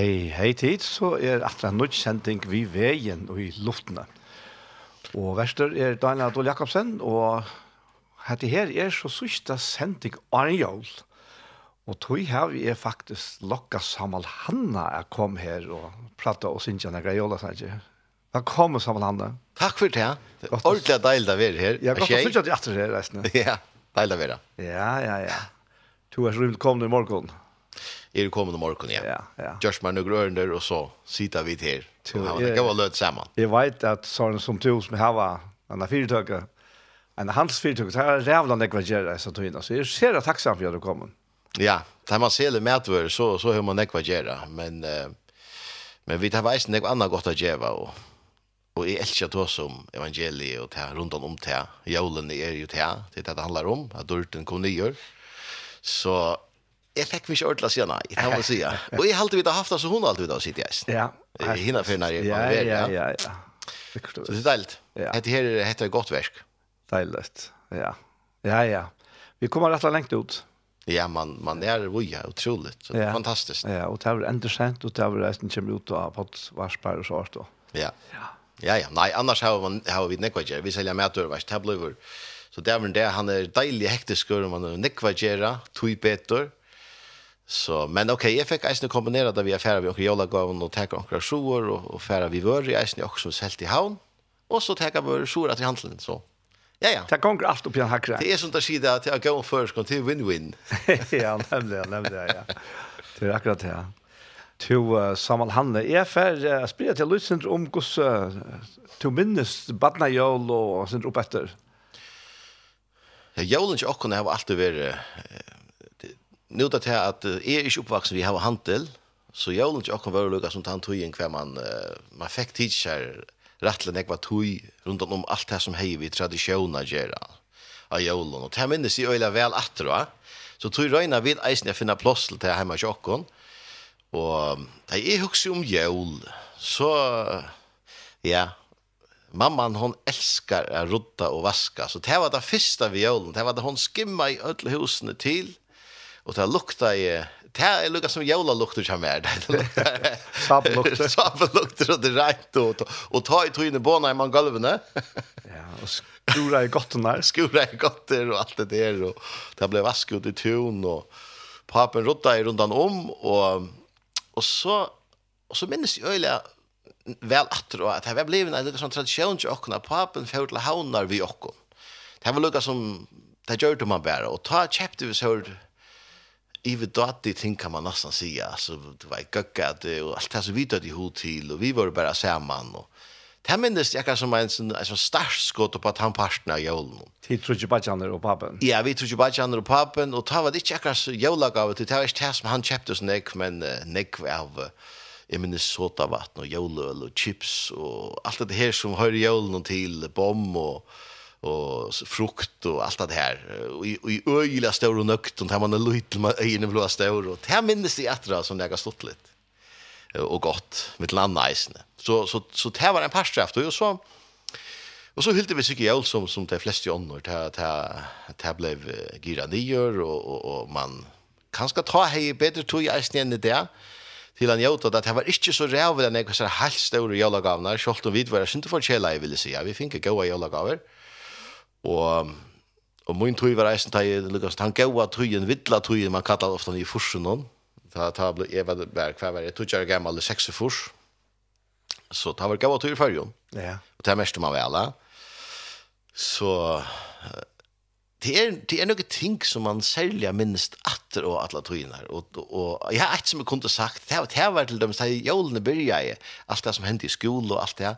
Hei, hei tid, så er atra nødt sending vi veien og i luftene. Og verster er Daniel Adol Jakobsen, og hette her er så sørste sending Arne Jol. Og tog her vi er faktisk lokka Samal Hanna er kom her og prata og synes jeg når jeg gjør ikke? Velkommen Samal Hanna. Takk for det. Det er ordentlig deilig å være her. Ja, godt å synes jeg at du er her, reisende. Ja, deilig å være. Ja, ja, ja. Du er så rymmet kommet i morgen. Ja är det kommande morgon igen. Ja, ja. Gjørs man några grønner, och så sitter vi här. Så det kan vara løt samman. Jag vet att sån som du som har var andra fyrtöka. En handelsfyrtöka så är jävla nekvagera så tog in så jag ser det tacksam för att du kommer. Ja, tar man säljer mätvär så så har man nekvagera men men vi tar vet inte annat gott att ge och och är älskar då som evangeliet och ta runt om det. Julen är ju det det det handlar om att dörten kommer nyår. Så det fick vi ordentlig å si nei, Det må jeg si. Og jeg hade vi det haft så hun hon alltid då sitter jag. Ja. Jag hinner för när jag var Ja, ja, ja. Så det är deilt. Det här är ett gott verk. Deiligt. Ja. Ja, ja. Vi kommer rett og lengt ut. Ja, man man är roja otroligt. Så det ja. fantastiskt. Ja, og det er är sent, og det er resten kommer ut av på varspar och så. Ja. Ja. Ja, ja. Nej, annars har man har vi nekvajer. Vi säljer mätor vars tablover. Så det är väl det han är deilig hektisk och man nekvajera, tui betor. Så men okej, okay, jag fick eisne kombinera det vi affärer vi och jolla gav och ta några sjor och och färra vi vör i eisne också helt i havn. Och så ta vår att till handeln så. Ja ja. Ta konkret allt upp i en hackra. Det är sånt där sida att jag går först kom till win-win. ja, nämligen, nämligen ja. Det är akkurat det. Tu uh, Samal Hanne, jeg fer uh, spyrir til Lysindr om hos uh, tu minnes badna jól og sindr opp etter. Ja, jólens okkona hava alltid vært uh, nu det här att är er inte uppvuxen vi har handel så jag vill inte också vara lugg som tant hur kvar man man fick teacher rättligen jag tui runt om allt det som hej vi traditioner göra av jolen och det här minns jag öjla väl att då så tror jag röjna vid eisen jag finna plås till det här hemma i tjockon och det är också om jol så ja mamman hon älskar att rutta och vaska. Så det var det första vi gjorde det var det hon skimma i öll husen till och det lukta i... det är lukta som jävla lukter som är det. Sabeluktar. Sabeluktar och det rätt och och ta i trynet båna i man golven. ja, och skura i gottorna, skura i gotter och allt det där och det blev vask ut i tun och papen rotta i rundan om och och så och så minns jag öliga väl att då att det var blivit en liten sån tradition ju och när papen för till haunar vi också. Det var lukka som det gjorde man bara och ta chapter vi så ividatig ting kan man nästan säga. Alltså, det var göckat och allt det som vi dödde ihop till och vi var bara samman. Och, det här minns jag som en sån, en sån skott på att han parstna av julen. Till Trudjebadjaner och pappen? Ja, vi Trudjebadjaner och pappen. Och det var inte jag som julagavet. Det var inte det som han köpte oss nek, men nek av i Minnesota vatten och julöl och chips och allt det här som hör julen till bomb och och frukt och allt det här och i, och i öjliga stor och nökt och där man är liten med ögonen blå stor och det här minns det efter som jag har stått lite och gott med landnäsne så så så det här var en parstraft och så Och så hyllde vi sig jul som som de flesta annor ta ta det blev gira nyer, och och och man kanske ta hej bättre tog jag snände där till han gjorde att det var inte så rävligt när jag så här helt stora julgavnar, selv om vi var ikke för kjela, jeg ville säga, vi fick goda julgavar. Og, og min tøy var eisen tøy, Lukas, han gav tøyen, vidla tøyen, man kallar ofta i fursen hon. Ta, ta ble, jeg var bare hver var jeg, tøy er gammal i seks furs. Så ta var gav tøy i fyrjon. Ja. Og det er mest man vel, Så det er, det er noen ting som man særlig minst atter og alle tøyene her. Og, og, og jeg har et som jeg kunne sagt, det har var til dem, det har jolene byrja i, alt det som hendte i skole og alt det.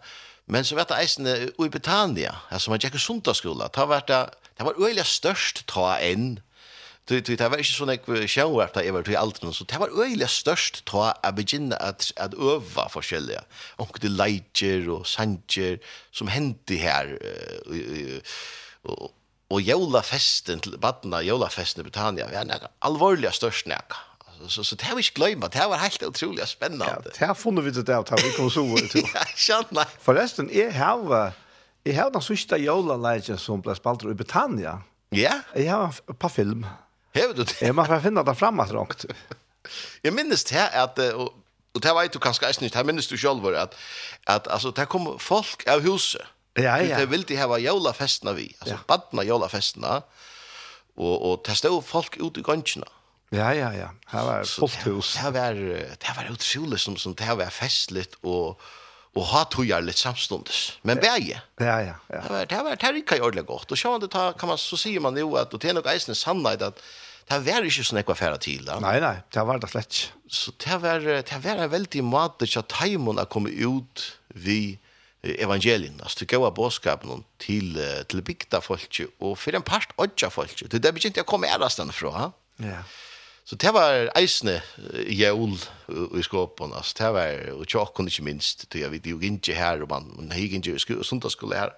Men så vet jeg eisen i Betania, altså man tjekker sundagsskola, det var, det var øyelig størst ta enn, det var ikke sånn jeg sjøvart da jeg var til alderen, så det var øyelig størst ta å begynne at, at øve forskjellige, och det leitjer og sanger som hendte her, och, og, og jólafesten til badna, jólafesten i Britannia, vi er alvorlig størst nekka så så det har vi ikke glemt. Det var helt utrolig spennende. Ja, det har funnet vi det der, det vi kom så over til. ja, skjønner. Forresten, jeg har, jeg har den sørste jolaleitjen som ble spalt i Britannia. Ja? Jeg har et par film. Hever du det? Jeg må finne det fremme trangt. jeg minnes det at, og, og det vet du kanskje ikke, det minnes du selv, at, at altså, det kom folk av huset. Ja, ja. Det ville de hava festna vi, altså ja. badna jolafestene, og, og det stod folk ute i gøntjene. Ja Ja, ja, ja. Här var fullt hus. Det var det var utrolig som som det var festligt och och ha tog litt samstundes. Men bäge. Ja, ja, ja. Det var det var det var ikke ordentlig godt. Och så det tar kan man så sier man ju att det är nog eisende sannhet att det var ikke sånn ekva færa til. Da. Nej, nej, det var det slett. Så det var det var en väldigt mat att tajmon har kommet ut vi evangelien, altså til gåa bådskapen til, til bygda folket og for en part odja folket. Det er det begynte jeg kom ærast den fra. Ja. Så det var eisne jævl i skåpen, altså. Det var, og tjokken ikke minst, det jeg vet jo ikke her, og man gikk ikke sundagsskole her.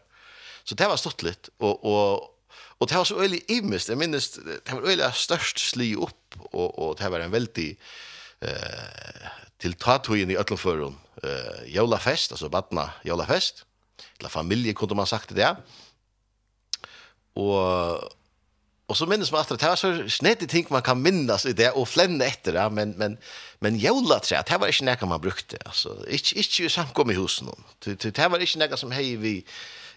Så det var stått litt, og, og, og det var så øyelig imest, jeg minnes, det var øyelig størst sli opp, og, og det var en veldig, eh, til tatuin i Øtlandføren, eh, jævlafest, altså badna jævlafest, eller familie kunne man sagt det, og, Och så minns man att det här så snett ting man kan minnas i det och flänna efter det men men men jolla tror det var inte något man brukte alltså inte inte ju samkom i husen det det var inte något som hej vi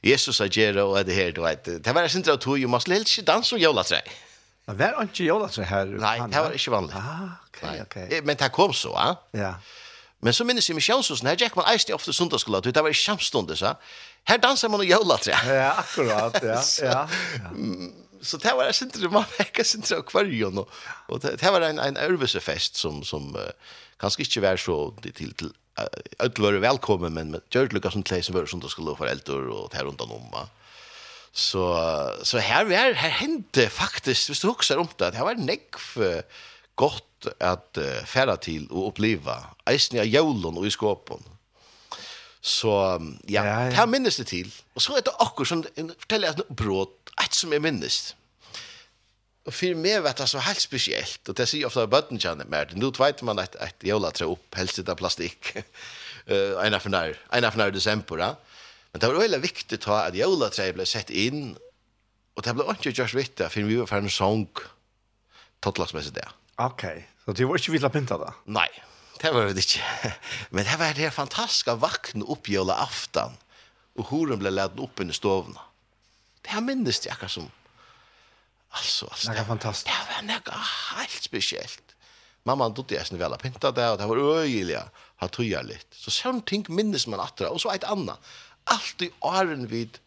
Jesus att göra och det här du vet det var inte att du måste helst dansa och jolla tror Det var inte jolla så här. Nej, det var inte vanligt. Ah, okej, okej. Men det kom så, va? Ja. Men så minns jag med själv här, när Jack man äste ofta sundagsskola, det var i samstundes, så. Här dansar man och jolla tror. Ja, akkurat, ja. Ja så det var en sinter, man fikk en sinter akvarion, og, og det, det var en, en ørvesefest som, som uh, kanskje ikke var så til, til uh, alle var velkommen, men med Gjørtlukka som tleis var som det skulle være eldre, og det her rundt om, va? Så, så her, her, her hendte faktisk, hvis du husker om det, det var nekv godt at uh, færa til og oppleva, eisen i jævlen og i skåpen, Så ja, ja, ja. minnes det til. Og så er det akkurat som, forteller jeg et bråd, Et som är minst. Och for meg vet det så helt speciellt. Och det sier ofta att bøtten kjenner mer. nå vet man att ett jævla tre upp, helst inte plastikk, uh, ena för när, ena för när december. Ja? Men det var veldig viktigt att, ha jævla tre ble sett in. Och det ble ikke just vitt for vi var för en sång tottlagsmessig där. Okej, så det var ikke vitt att pinta då? Nej, det var det inte. Men det var det fantastiska vakna upp jävla aftan. Och horen blev ladd upp i stovna. Det her minnes det akkurat som, altså, altså, det var fantastisk. Det var noe helt spesielt. Mamma dotte jeg sånn vel å pynta det, og det var øyelig, ha tog jeg litt. Så sånne ting minnes man atra, og så et annet. Alt i åren vid,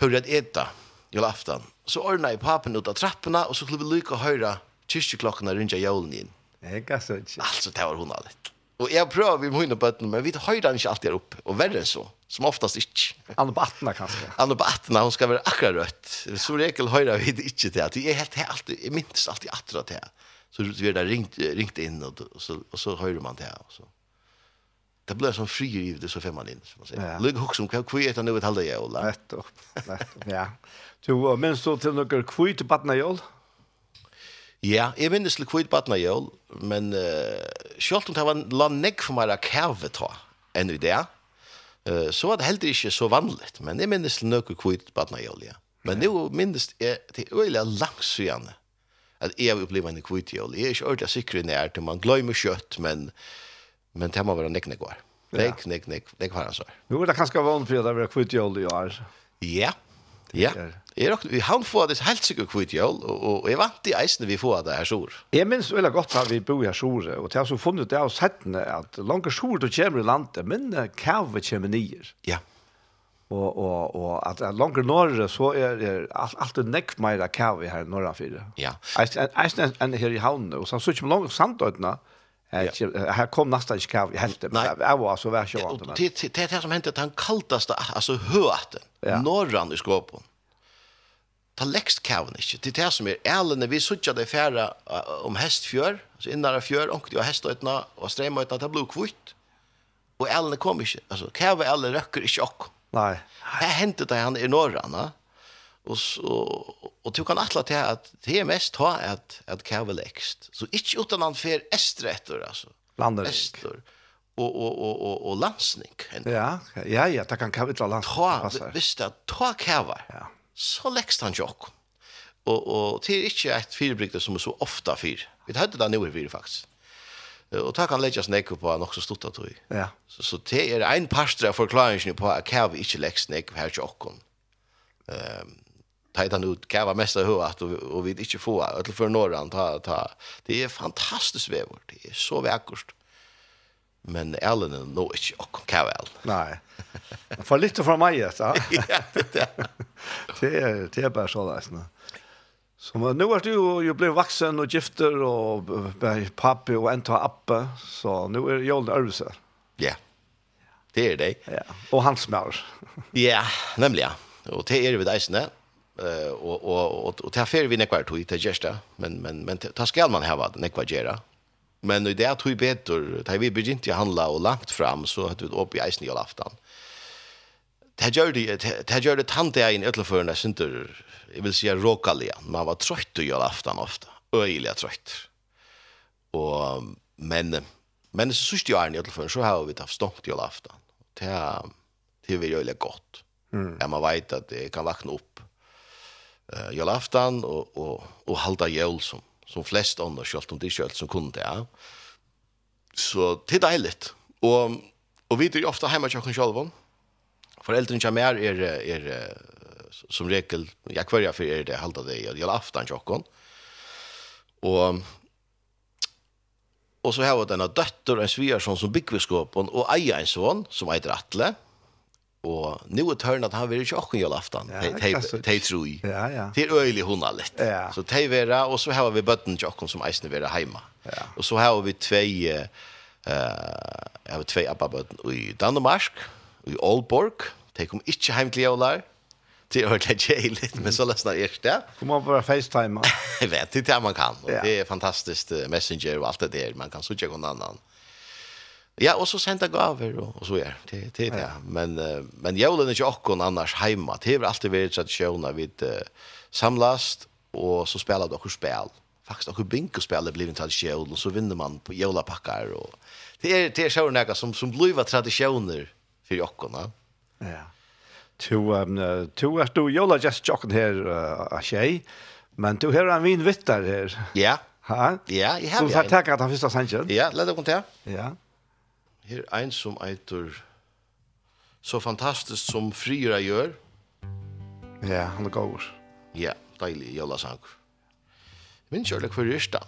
før jeg eta, i aftan, så ordna jeg papen ut av trappene, og så skulle vi lykke å høre kyrkjeklokkene rundt jævlen inn. Ega sånn. Altså, det var hun litt. Og jeg prøver vi må inn på bøttene, men vi høyre han ikke alltid er oppe, og verre enn så. Som oftast ikke. Han er på 18 kanskje. Han er på 18, hun skal være akkurat rødt. Så regel høyre vi det ikke til. Det er helt, jeg, alltid, jeg minnes alltid akkurat til. Så vi er der ringt, ringt inn, og, så, og så hører man til. Og så. Det blir sånn i det så fem man inn, som man sier. Ja. Løg hokk som hva er det nå et halvdags jævla? Nettopp, nettopp, ja. Du, minns du til noen kvitt til badna jævla? Ja, jeg minnes til kvitt til badna jævla, men uh, selv om det var la negg for meg å kæve ta enn i det, Så var det heller ikke så vanligt, men jeg minnes til noe kvitt badna jævlig. Men nå minnes jeg til øyelig langsøyende at jeg opplever en kvitt jævlig. Jeg er ikke ordentlig sikker i til man glemmer kjøtt, men, men det må være nek, går. Nek, nek, nek, nek var han så. Nå er det kanskje vann for at det var kvitt i år. Ja, Ja. Jeg er vi han får det helt sikkert kvitt jøl, og jeg vant i eisene vi får det her sår. Jeg minns veldig godt at vi bor her sår, og til jeg så funnet det av settene, at langt sår du kommer i landet, men kave kommer nyer. Ja. Og, og, og at langt norre så er det alt, alt er nekk mer kave her norra fire. Ja. Eisen enn her i havnene, og så er det ikke langt sandøytene, Här kom nästan inte kav i hälften. Jag var så värst jag inte. Det det som hände att han kallaste, alltså höten, norran i skåpen. Ta lägst kaven inte. Det är det som är ärlig när vi suttjade i färra om hästfjör, alltså innare fjör, och det var hästöjtna och strämöjtna, det blev kvitt. Och ärlig kom inte. Alltså kaven är ärlig röcker inte och. Nej. Det hände det han i norran, va? Och så och du kan atla till att det er mest ta att att kavel växt. Så inte utan han fer estre etter alltså. Landar. Esträtter. Och och och och og landsnick. Ja, ja ja, det kan kavel til land. Ta, visst at ta kavel. Ja. Så läxt han jock. Och och det är inte ett fyrbrygde som är så ofta fyr. Vi hade det nu i fyr faktiskt. Och ta kan lägga snäck på han stort stutta tog. Ja. Så så det är en pastra förklaringen på att kavel inte läxt snäck här jocken. Ehm tajtan ut kava mest av huvud och, och vi inte få att för norran ta, ta. det är fantastiskt vävor det är så vackert men Ellen är nog inte och kava Ellen nej för lite från mig ja det är det är bara så där så Så men nu är du ju blev vuxen och gifter och pappa och en tar uppe så nu är jag överse. Ja. Det är det. Ja. Och hans mor. ja, nämligen. Och det är det vid eisene eh och och och och tar för vi nekvar tog till gesta men men men ta skall man ha vad nekvar gera. Men det är tog bättre tar vi begynte att handla och långt fram så att vi upp i isen i aftan det gjør det det gjør det tante är inn öll för när synter jag vill säga man var trött i aftan ofta øyelig trött och men men så sist jag är i öll så har vi haft stått i aftan det det er väl gott. Mm. Ja, man vet att det kan vakna upp eh julaftan och och och halda jul som som flest andra skolt om det skolt som kunde ja. Så det är deiligt. Och och vi är ofta hemma jag kan själva. Föräldrarna jag mer är är som regel jag kvarja för er det halda det jolaftan chockon. Och Och så har jag denna dötter, en svärson som byggviskapen och eja en son som heter Atle. Mm Og nu er tørn at han vil ikke åkken gjøre aftan. De tror i. Det er øyelig hun er litt. Så de vera, og så har vi bøtten til åkken som eisene vera heima. Og så har vi tvei, uh, har vi tvei abbabøtten i Danmark, i Aalborg. De kom ikke heim til jævlar. Det er ordentlig kjeilig, men så løsna er det. Kom man bare facetime? Jeg vet, det er det man kan. Det er fantastisk messenger og alt det der. Man kan så ikke noen annan. Ja, og så sända gaver och, og så är det. det, det ja. Men, men julen är ikke också annars hemma. Det har alltid varit traditioner vid uh, samlast och så spelar de också spel. Faktiskt också bingospel blir en tradisjon, och så vinner man på julapackar. Och, det är, det är så något som, som blir traditioner för jockorna. Ja. To, um, to er du jula just jocken här uh, tjej. Men du har en vin vittar her. Ja. Ha? Ja, jag har. Du har tackat han första sanchen. Ja, låt oss til. Ja. Her ein som eitur så fantastisk som Fryra gjør. Ja, han er gaur. Ja, deilig jævla sang. Min kjørle hver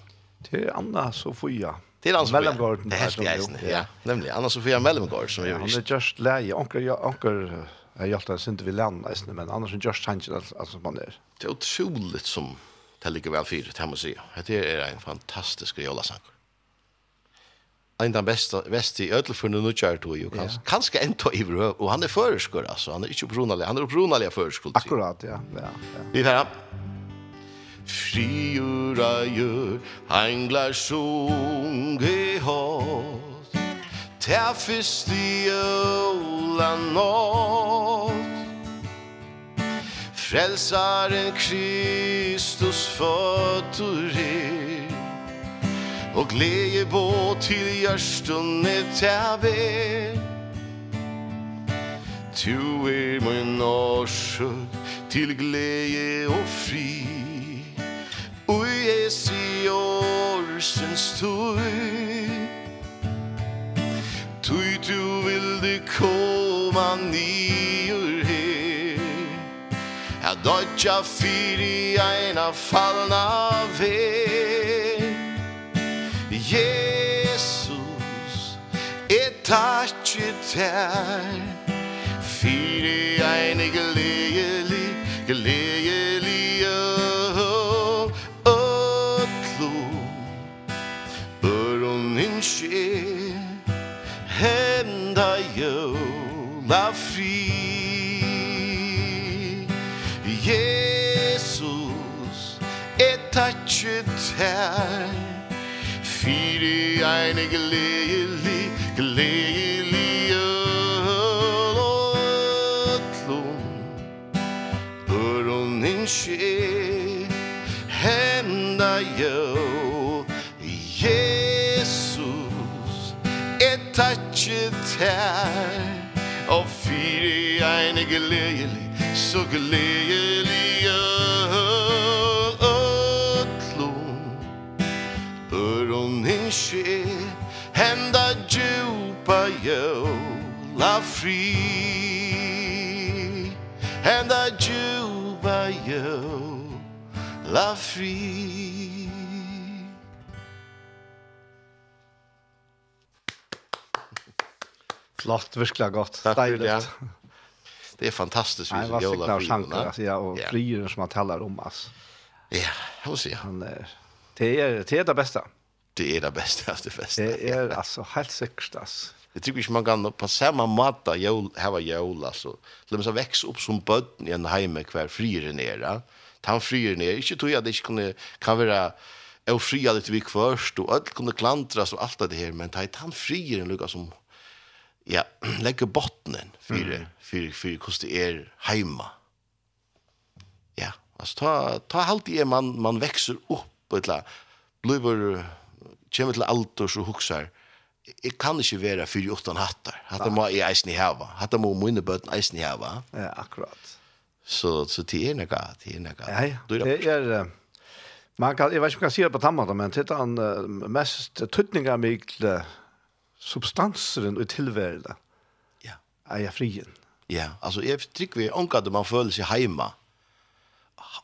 Det er Anna Sofia. Det er Anna Sofia. Mellomgården. Det er helt ja. Nemlig, Anna Sofia Mellomgård som gjør rist. Han er just leie. Anker, ja, anker, jeg hjelpte han sinte vi land, men annars er just hanskjent alt som man er. Det er utroligt som det ligger vel fyrt, det må jeg si. Det er en fantastisk jævla sanger en av beste väst i Ødelfunnet nu kör jo, kans, kanske kanske en tog över han er føreskår, alltså han är inte opprunalig, han är opprunalig förskor akkurat ja. Ja, ja. vi här Friura gjør hanglar sjunge hårt Ta fyrst i öla nåt Frelsaren Kristus fötter er og glede på til hjørstene tæver. Tu er min årsøk til glede og fri. Ui es i årsens tøy Tøy du vil det koma nyer her. Ja, dodja fyri eina fallna vei Jesus Et takje tær Fyre eine gleili Gleili Ötlo Öron inche Henda jo La fri Jesus Et takje tær Fyri eine gleili, gleili öllum Örun insi henda jo Jesus. Et tatsi tær Og fyri eine gleili, so gleili ske henda djupa jola fri henda djupa jola fri Flott, virkelig godt. Takk for det. Det är fantastiskt vis att jola fri. Alltså, ja, og yeah. frier som han talar om. Alltså. Ja, hos jag. Han, det, er det är det bästa det är det bästa av det bästa. Det er alltså helt säkert alltså. Jag tycker inte man kan på samma måte jul hava jul alltså. Låt mig så växa upp som bøtten i en heime kvar frier nere. Han frier nere. Inte jeg at det ikke kunne, kan vara och fria litt vi först og alt kunne klantras og allt det här men ta han frier en lucka som ja lägger bottnen för for, for hvordan det er heima. Ja, alltså ta ta alltid man man växer upp på ett blir kommer til alder så huksar, jeg kan ikke være fyrir utan hattar. Hattar må jeg eisen i hava. Hattar må mine bøten eisen i hava. Ja, akkurat. Så, så det er nega, det er nega. Ja, ja. Det er, man kan, jeg vet ikke om jeg kan si det på tammata, men det er den mest tøtninga mykle substanseren og tilværende. Ja. Er jeg frien. Ja, altså jeg trykker vi omkade man føler seg heima.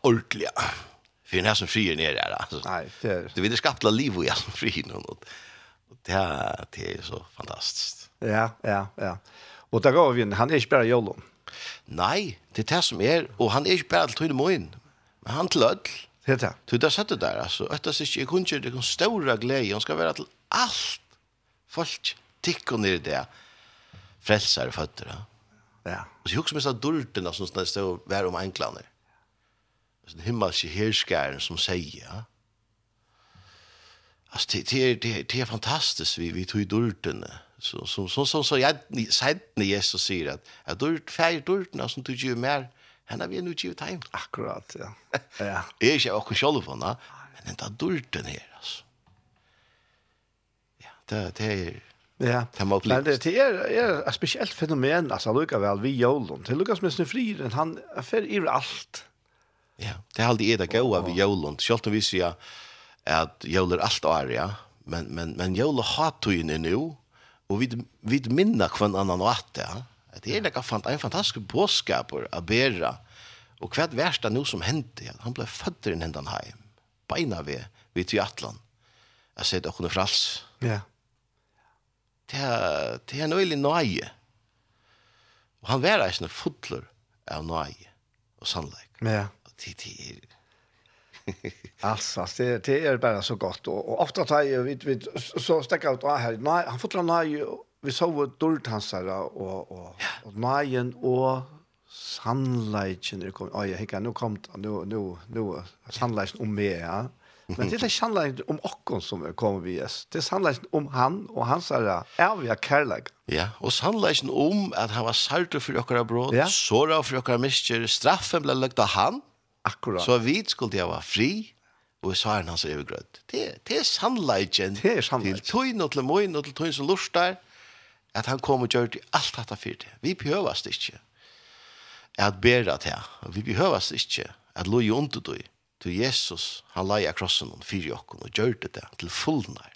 Ordelig, för den här som frier ner där alltså. Nej, det är det vill skapla liv och alltså fri nu och det är det är så fantastiskt. Ja, ja, ja. Och där går vi in. Han är inte bara jollon. Nej, det är det som är och han är inte bara till i in. Men han till öll. Det är det. Du där satt där alltså. Ötta sig inte kunde det kon stora glädje. Han ska vara till allt. Folk tycker ner det. Frälsare fötter. Ja. Och så hur som är så dulten som står där om enklander den himmelske herskaren som sier, ja? Altså, det det det, det er fantastiskt vi vi tog dörten så så så så så jag sent när Jesus säger att att dört fär dörten som du ju mer henne vi nu ju time akkurat ja. Ja. Är ikke akkurat selv på men den där dörten her, alltså. Ja, det det er... Ja. Det må bli. Men det är er ett speciellt fenomen alltså lukar väl vi Jolon. Det lukas med sin fri han för i allt. Ja, det er alltid det gode ved jolen. Selv om vi sier at jolen er alt år, ja. Men, men, men jolen har er nå, og vi, vi minner hver annen og at det, ja. Det er fant, en fantastisk påskap å bære. Og hva er verste nå som hendte? Han ble født i hendene hjem. Beina ved, til Atlan. Jeg sier det åkne frals. Ja. Det er, det er nøylig nøye. Og han var eisne fotler av nøye og sannleik. Ja det alltså det det är bara så gott och, och ofta tar jag vi vi så stäcker ut här nej han får nej vi så dult hans här och och och nejen och sunlighten Det kom oj jag kan nu kom nu nu nu sunlighten om mig ja. Men det är sunlighten om oss som kommer vi yes. det är sunlighten om han och hans här är vi kärlek ja och sunlighten om att han var salt för våra bröd såra för våra misstag straffen blev lagt av han Akkurat. Så vi skulle jeg være fri, og så er hans overgrød. Det, det er sannleggen. Det er sannleggen. Til tøyn og til møyn og til tøyn som lustar, der, at han kom og gjør det alt dette for det. Vi behøves det ikke. At bæra det. Vi behøves det ikke. At lo i ondt du. til Jesus, han leia krossen og fyrir okken og gjør det det til fullnær.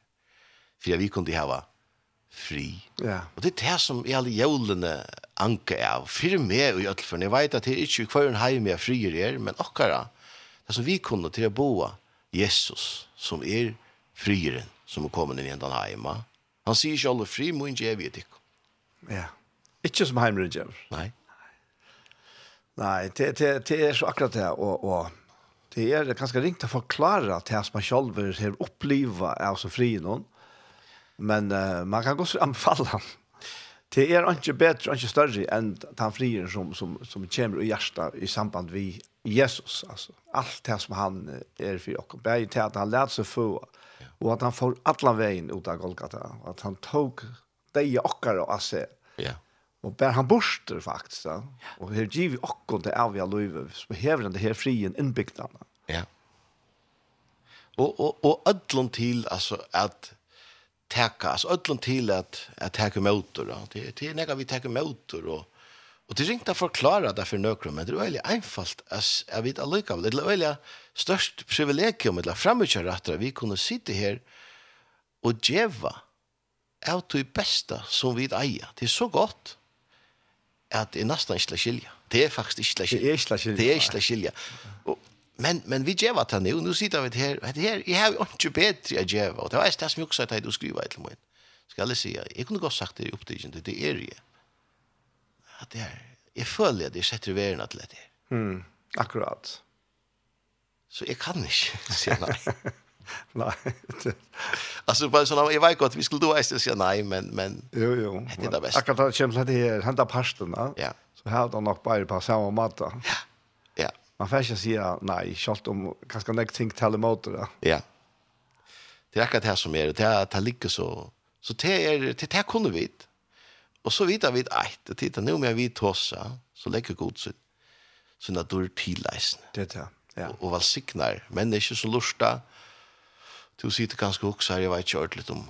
For vi kunne hava fri. Ja. Og det er det som er alle jævlene anke av. Fyrir meg og i ødelføren. Jeg vet at det er ikke hver en heim jeg frier er, men okkara, det som vi kunne til å boa, Jesus, som er frieren, som er kommet inn i den heima. Han sier ikke alle fri, må ikke jeg vet ikke. Ja. Ikke som heimeren gjør. Nei. Nei, det, det, det er så akkurat det, og, og det er ganske ringt å forklare til at man selv har opplivet av så fri noen. Mm Men uh, man kan gå så anfalla. han. Det er ikke bedre, ikke større enn den frieren som, som, som kommer i hjertet i samband med Jesus. Altså, alt det som han er for oss. Bare til at han lærte seg få, og at han får alle veien ut av Golgata. At han tok deg i okker og seg. Ja. Og bär han borster faktisk. Da. Og her gir vi okker til av vi har løyve. Så hever han det her frien innbygdene. Ja. Og, og, og ødlån til altså, at teka, altså öllum til at, at teka motor, og det, det er nega vi teka motor, og, og det er ikke å forklare det for nøkrum, men det er veldig einfalt as, jeg vet allikevel, det er veldig størst privilegium, eller fremmedkjør at vi kunne sitte her og djeva av det beste som vi eier. Det er så godt at det er nesten ikke skilja. Det er faktisk ikke skilja. Det er ikke skilja. Det er ikke skilja. Og men men vi geva ta nu nu sitter vi här det här jag har inte bättre att geva och det var det som jag också att du skriver ett moment ska jag säga jag kunde gå sagt det upp till det är ju att det är jag följer det sätter vi en atlet mm akkurat så jag kan inte säga nej Nej. alltså bara såna jag vet gott vi skulle då ästa säga nej men men jo jo. Det är det bästa. Akkurat det känns det här hända pasten va? Ja. Så här då nog bara på samma matta. Ja man får inte säga nej, selv om kanskje nek ting talar mot det. Ja. Det är akkurat det här som är det, det här ligger så. Så det är, det er kunde vi Og Och så vidare vi att det titta nu om jag vill tossa så legger god så så at du er läsen. Det där. Ja. Och, men det signar människor som lustar Du sier det ganske også her, jeg vet ikke ordentlig om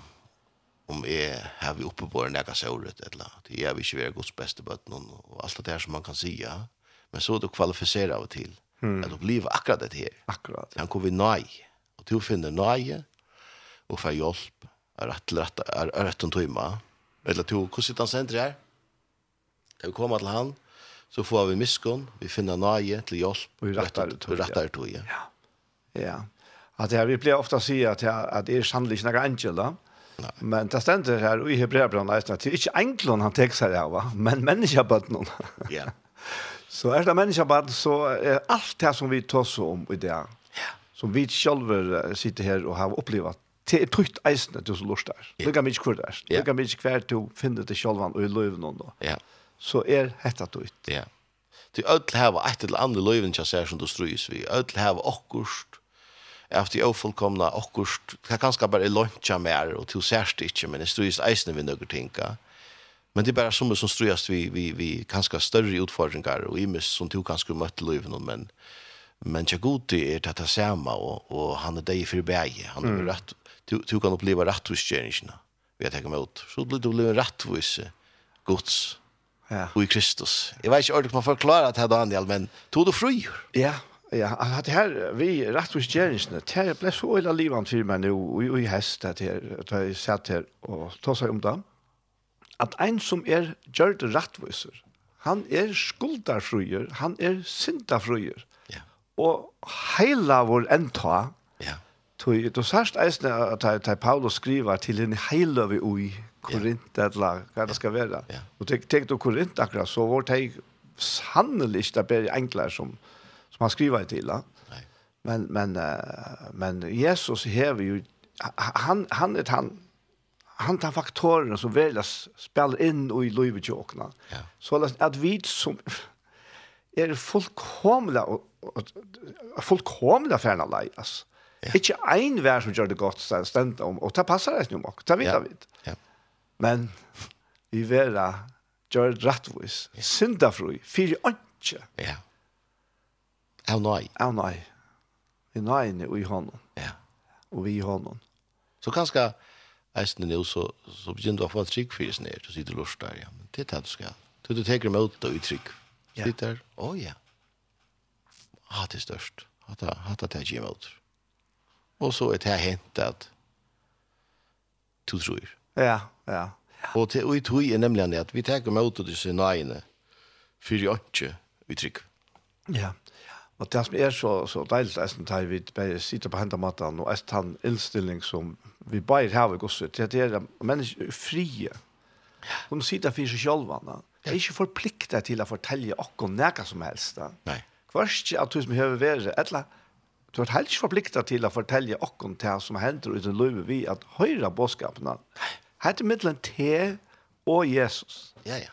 om jeg har vi oppe på den jeg kan se eller at jeg vil ikke være gods beste bøtten, og alt det her som man kan si, ja men så du kvalificerar av till mm. du blir akkurat det här. Akkurat. Han kommer nej. Och du finner nøy, och får hjälp är rätt rätt är rätt en tøyma. Eller du hvordan sitter han senter her? Da vi kommer til han så får vi miskunn, vi finner nej till hjälp och tøy. det rättar tøy, ja. Ja. At det vi blir ofta at att er sannelig är sannolikt några da. Nei. Men det stender her i Hebreabrann eisen at det er ikke englund han tek seg av, men menneskebøtten. Ja. Så er det menneskebaden, så er alt det som vi tar så om i det, som vi selv sitter her og har opplevd, det er trygt eisende til som lort der. Det kan vi ikke hvor det er. Det kan vi ikke hver til å finne det selv og i løven Ja. Så er dette trygt. Ja. Du ødel hava et eller annet løven til seg som du strøys vi. Ødel hava okkurst, efter de ofullkomna okkurst, det kan ganske bare lønnsja mer, og til særst ikke, men det strøys eisende vi nøkker tinka. Men det är bara som som ströjas vi vi vi kanske större utfordringar och i mest som tog kanske møtte løyven, men men jag god det är detta samma och och han är deg for bæge. han er mm. rätt du du kan uppleva rättvisgärningarna vi har meg ut. så blir du blir rättvis gods, ja og i Kristus Jeg vet ikke ordentligt man forklarer det här Daniel men tog du fri ja Ja, at her, vi rettvisgjeringsene, det ble så illa livet for meg nå, og i hest, at jeg satt her og tog seg om dem at ein som er gjørt rettviser, han er skuldarfrøyer, han er syndafrøyer. Ja. Og heila vår enta, ja. tog, du sørst eisne at, at Paulus skriver til en heila vi ui, Korint eller lag, hva det skal være. Ja. Og tenk, tenk du Korint akkurat, så var det sannelig ikke bare enklere som, som han skriver til. Da. Men, men, men Jesus hever jo, han, han er han, han tar faktorerna som välas spelar in i livet tjockna. Ja. Så att vi som är fullkomliga och, och, och fullkomliga färna lejas. Ja. Inte en vær som gjør det gott så stämt om och ta passar det nu det ta vidare vid. Ja. Men vi vera gör rättvis. Ja. Syndafrui, fyrir åndsje. Ja. Av nej. Av nej. Vi nej i hånden. Ja. Och vi i hånden. Så kanske eisen nu så så begynner du å få trygg for ned, her, så sier du lort der, ja, men det er det du skal. Du, du teker med ut og uttrykk. Ja. Sitter, der, å ja. Ha det størst. Ha det, ha det jeg gjør ut. Og så er det hent at du tror. Ja, ja. Og til og tog er nemlig at vi teker med ut og disse nøyene for jeg ikke uttrykk. Ja. Og det som er så, så deilig, er sånn at vi bare sitter på hendet maten, og eisen tar en innstilling som vi bare har vi gosset, til at det er mennesker frie. Hun sitter for seg selv, det er ikke forpliktet til å fortelle akkurat noe som helst. Nei. Først at du som hører være, eller du er helt ikke forpliktet til å fortelle akkurat det som hender uten løyve vi, at høyre bådskapene, Hette middelen til og Jesus. Ja, ja.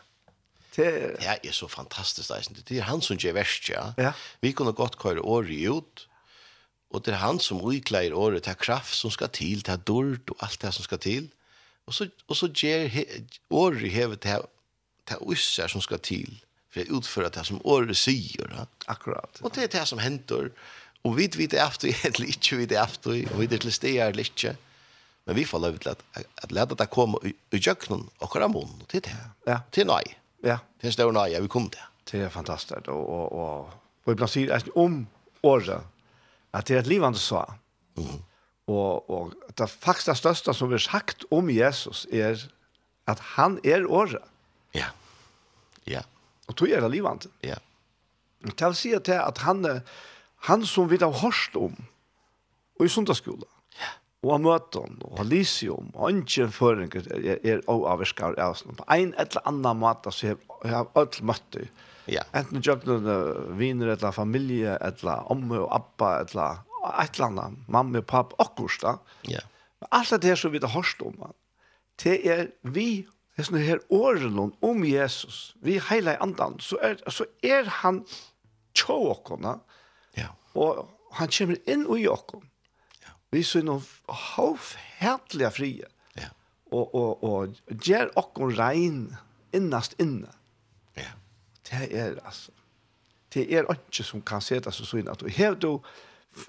Det er så fantastisk, det er han som gjør verst, ja. ja. Vi kunne godt køre året ut, Og det er han som uikleier året, det er kraft som skal til, det er dård og alt det som skal til. Og så, og så gjør he, året hevet det her, det er usser som skal til, for å utføre det som året sier. Ja? Akkurat. Og det er det som henter. Og vi vet efter, eller ikke vet efter, og vi vet til steder eller ikke. Men vi får lov til at, at lede det komme i kjøkkenen og kjøre munnen til det. Ja. Til nøy. Ja. Til en større nøy, ja, vi kom til. Det er fantastisk. Og, og, og, og iblant sier jeg om året, At det er et livende svar. Mm. Og, og det faktisk det største som vi har sagt om Jesus er at han er året. Ja. Ja. Og tog er det livende. Ja. Det vil si at, at han, han som vi har hørt om og i sundagsskolen, ja. og av møten, og av lysium, og ønsken føringer er, er avvirskere av oss. På en eller annen måte så har jeg alt møtt det Ja. Enten jobb den viner eller familie eller omme og abba, eller et eller annet, mamma og pappa akkurat da. Ja. Men alt det her som vi har hørt om, det er vi, det er her årene om Jesus, vi hele andan, så er, så er han tjåkene, ja. og han kommer inn i åkken. Ja. Vi ser noen havfætlige frie, ja. og, og, og gjør åkken regn innast inne. Ja det er altså, det er ikke som kan se det så sånn at du har du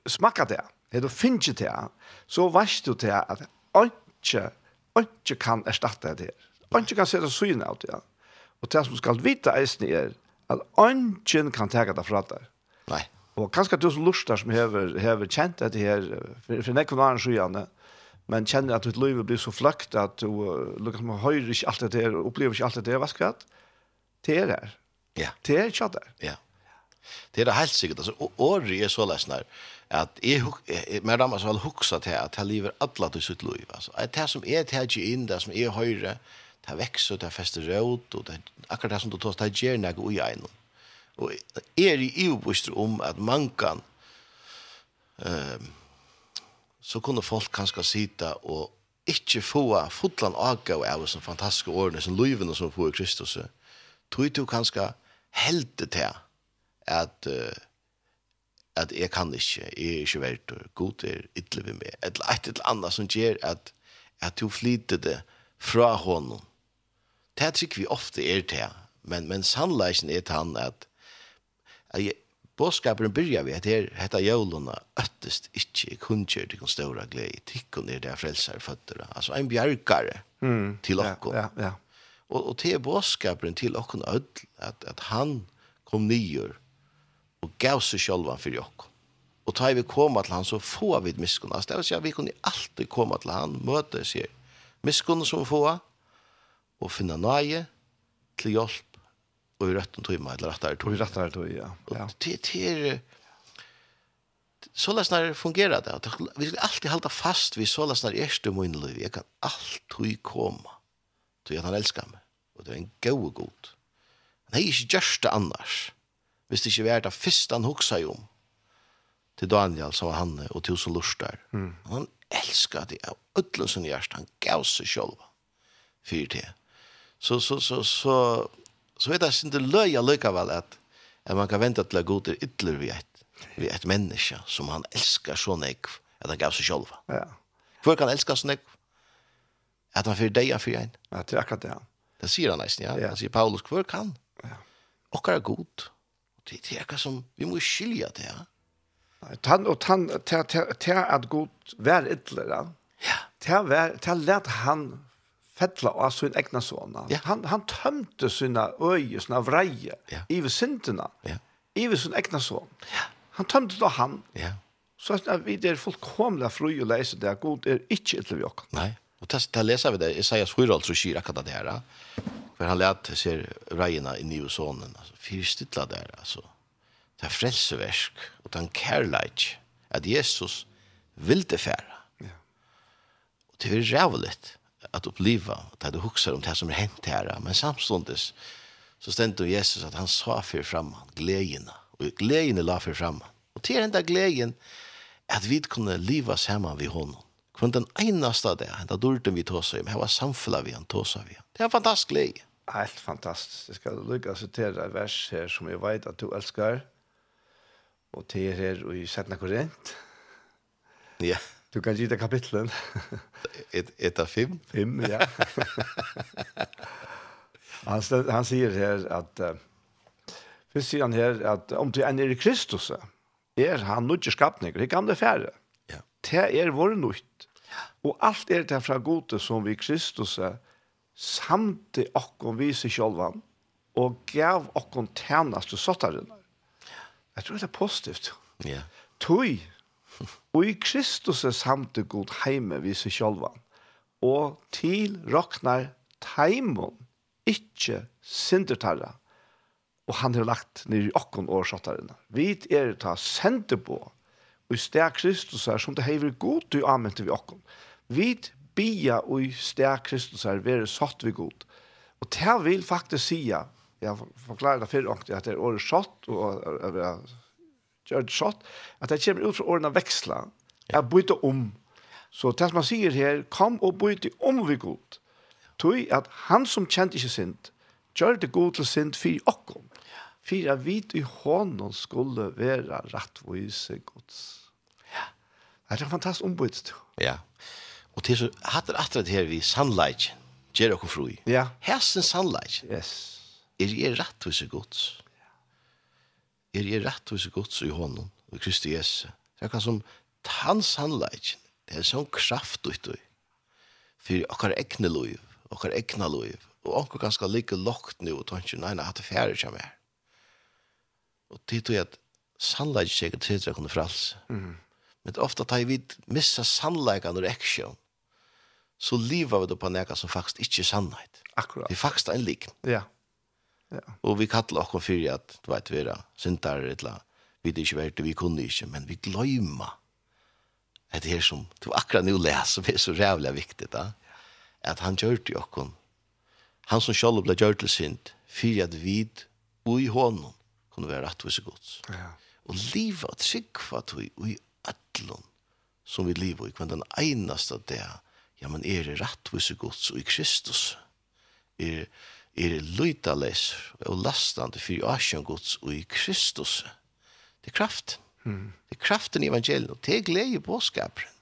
smakket det, har du finnet det, så vet du det at ikke, ikke kan erstatte det. Ikke kan se det sånn at det. Og det som skal vite eisen er at ikke kan ta det fra deg. Nei. Og kanskje du som lustar som hever, hever kjent det her, for, for nekken var en skyene, men kjenner at ditt liv blir så fløkt at du uh, liksom, høyre ikke alt det her, opplever ikke alt det her, hva skal det? Det er her. Ja. Det er ikke det. Ja. Det er det helt sikkert. Altså, året er så løsner at jeg, jeg med dem som har hukset til at jeg lever alle til sitt liv. Altså, at det som er til ikke inn, det som er høyre, det vekser, det fester råd, og det, akkurat det som du tar, det gjør noe i en. Og er i ubevist om at man kan um, så kunne folk kanskje sitte og ikke få fotland aga av som fantastiske årene, som livene som får i Kristus. Tror du kanskje heldet til at uh, at jeg kan ikke, jeg er ikke verdt, og god er ytterlig ved meg. Et eller annet som gjør at, at du flyter det fra hånden. Det tror vi ofte er til, men, men sannleggen er til han at, at jeg, Bådskaperen byrja vi at her hetta jóluna öttest ikkje kunngjør til stora glede, tikkun er det frelsar fötter. Altså ein bjarkare mm, til okkom. Ja, ja, ja. Og, og til bådskaperen til okken ødel, at, at han kom nyer og gav seg selv for okken. Og ta vi koma til han, så få vi miskunn. Altså, det vil si at vi kunne alltid koma til han, møte seg miskunn som få, og finna nøye til hjelp, og i røtten tøyma, eller rettare tøyma. Og i rettare tøyma, ja. ja. Og det er så läsnar fungerar det. Vi skulle alltid hålla fast vid så läsnar erste mun liv. Jag kan alltid komma till at han älskar meg. Och det är en god god. Han är inte just det annars. Hvis det ikke var det første han hoksa jo om. Til Daniel, som var han, og til som lustar. Mm. Han elskar det av ødlen som gjørst, Han gav seg selv for det. Så, så, så, så, så vet jeg ikke løy allikevel at, at man kan vente til at god er ytler vi et, vi et menneske som han elskar så nek at han gav seg selv. Ja. Hvor kan han elska så nek? At han fyrir deg er fyrir en. Ja, det er akkurat det han. Det sier han nesten, ja. ja. Han sier Paulus, hvor kan? Ja. Okkar er god. Det er akkurat som, vi må skilja det, ja. Tan og tan ta ta at god vær ytler. Ja. Ta vær ta lært han fettla av sin egna son. Ja. Han, han tømte sina øye, sina vreie, ja. iver syndene, ja. iver sin egna son. Ja. Han tømte da han. Ja. Så at vi er fullkomlig fru og leise det, god er ikke etter vi oss. Nei. Og til ta läsa vi det Isaias 4 alltså skira akkurat det här. För han lærte sig reiene i nye sonen alltså fyrstilla där alltså. Det frälseverk och den kærleik. att Jesus vil det färra. Ja. Och det er jävligt att uppleva att det husker om det som er hänt här men samstundes så stendte Jesus att han sa för framman gledene. och gledene la för framman. Och till den där at att vi kunde leva sammen vid honom Kvann den einaste det, da durte vi tåsa i, men her var samfla vi han tåsa vi. Det er fantastisk lei. Helt fantastisk. Jeg skal lykke å sitere et vers her som jeg vet at du elskar, og til er her i Sætna Korint. Ja. Du kan gita kapitlen. et, et av fem? Fem, ja. han, han sier her at, uh, først sier han her at om du enn er i Kristus, er han nødvendig skapninger, det gamle færre. Mm det er vår nøyt. Og alt er det fra gode som vi Kristus er, samt i okken sjølvan, og gav okken tjenest til sottaren. Jeg tror det er positivt. Ja. Tøy, og i Kristus er samt god heime viser sjølvan, og til råknar teimon, ikkje sindertarra, og han har lagt ned i okken årsåttaren. Vi er ta sendte på, i stær Kristus er, som det hever god du anmente vi okkom. Vi bia i stær Kristus er, vi er satt vi god. Og det vil faktisk sija, jeg forklarer det fyrir at det er året satt, og gjør det satt, at det kommer ut fra årene veksla, jeg bytte om. Så det man sier her, kom og bytte om vi god. Tøy at han som kjente ikke sint, gjør det god til sint for okkom for at vi i hånden skulle være rettvise gods. Ja. Det er en fantastisk ombud. Ja. Og til så hatt det atret her vi sannleik, gjør dere fru. Ja. Hesten sannleik. Yes. Er jeg rettvise gods? Ja. Er jeg rettvise gods i hånden, i Kristi Jesu? Det er hva som tann sannleik, det er sånn kraft ut i. For okkar egne lov, okkar egne lov, og onkur ganske like lokt nu, og tanken, nei, nei, at det færre kommer her og tid tog at sannleik sikkert å kunne frals. Mm. Men ofta tar vi missa sannleikan ur action, så livar vi det på neka som faktisk ikke er sannleik. Akkurat. Det er faktisk en lik. Ja. ja. Og vi kallar okkur fyrir at, du vet, vi er sintar, etla, vi er ikke verdt, vi kunne ikke, men vi gløyma det her som du akkurat nu les, som er så rævlig viktig, da. At han gjør det okkur. Han som sjálf ble gjør til sint, fyrir at vi ui hånden kunne være rettvise og gods. Ja. Og livet og sikva tog i ætlån som vi lever i, kvann den einaste det, ja, men er det rettvis og gods og i Kristus. Er, er det løytales og lastande for asjon gods og i Kristus. Det er kraften. Mm. Det er kraften i evangeliet, og det er glede i påskaperen.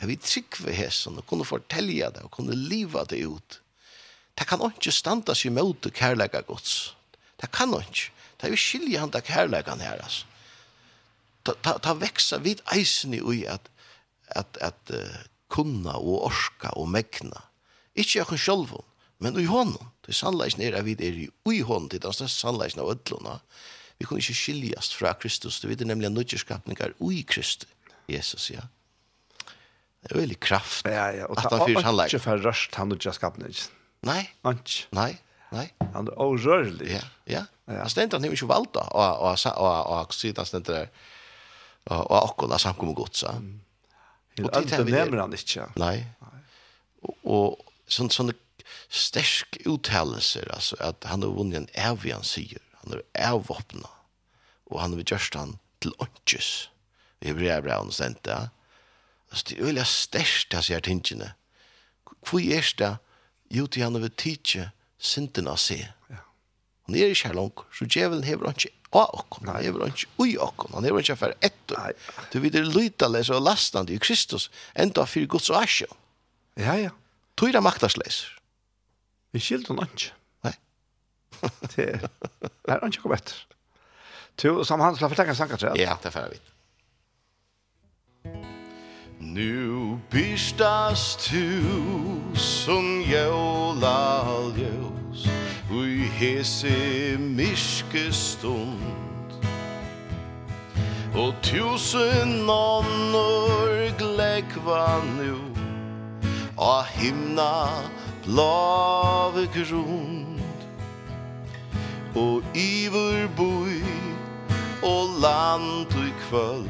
Jeg vil tryggve hessen og kunne fortelle det og kunne liva det ut. Det kan ikke standa seg møte kærlega gods. Det kan ikke. Det er jo skilje han takk herlegan her, altså. Ta, ta, ta veksa vid eisen i ui at, at, at uh, kunna og orska og megna. Ikke jeg kan sjølvun, men ui hånden. Det er sannleisen er at vi er i ui hånden, det er sannleisen av ödluna. Vi kan ikke skiljast fra Kristus, det er nemlig nødjerskapningar ui Kristus, Jesus, ja. Det er veldig kraft. Ja, ja, og det er ikke for rørst han nødjerskapningar. Nei. Nei. Nei. Nei. Han er orørlig. Ja, ja. Ja. Han stendte han ikke valgt da, og og, og, og, og siden han stendt der, og akkurat samkommer godt, så. Og det nevner han ikke. Nei. Og og sånn, sånne sterk uttalelser, altså, at han har vunnet en evig han sier, han er avvåpnet, og han har gjørst han til åndkjøs. I brevbraun stendte, ja. Altså, det er veldig størst det sier tingene. Hvor er det? Jo, til han har tidsi synden av seg. Ja. Han er ikke her langt, så djevelen hever han ikke av okken, han hever han ikke ui okken, han hever han ikke for etter. Nei. Du vet, det er lytales og lastande i Kristus, enda fyrir Guds og asjon. Ja, ja. Tøyra maktasleis. Vi skilder han ikke. Nei. det er han ikke kommet etter. Tu, som han skal fortelle en sang, Ja, det er ferdig. Nu byrstas tu som jóla ljós Ui hese myrske stund. Og tusen annor glekva nu A himna blave grund Og ivur boi Og land i kvöld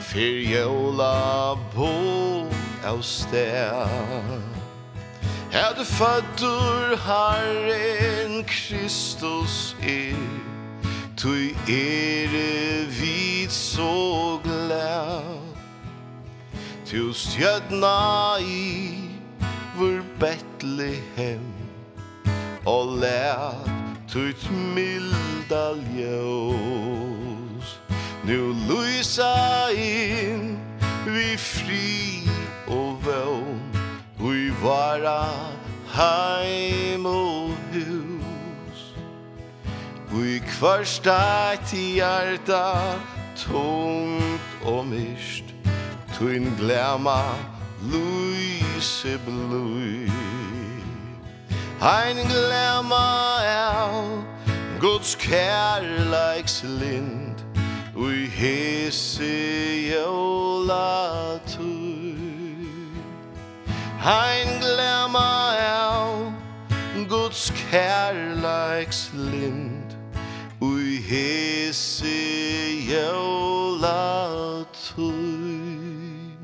Fyr jævla bo av sted Er du fødder Herren Kristus er. Tui ere vid så glad Tu stjødna i vår Betlehem Og lær tuit milda ljós. Nu lysa inn vi fri og vån vara heim og hus Ui kvarsta ti hjarta tungt og mist Tuin glema luise blui Ein glema av Guds kærleiks lind Ui hese jola tui Ein glemmer av Guds kærleiks lind Ui hese jævla tøy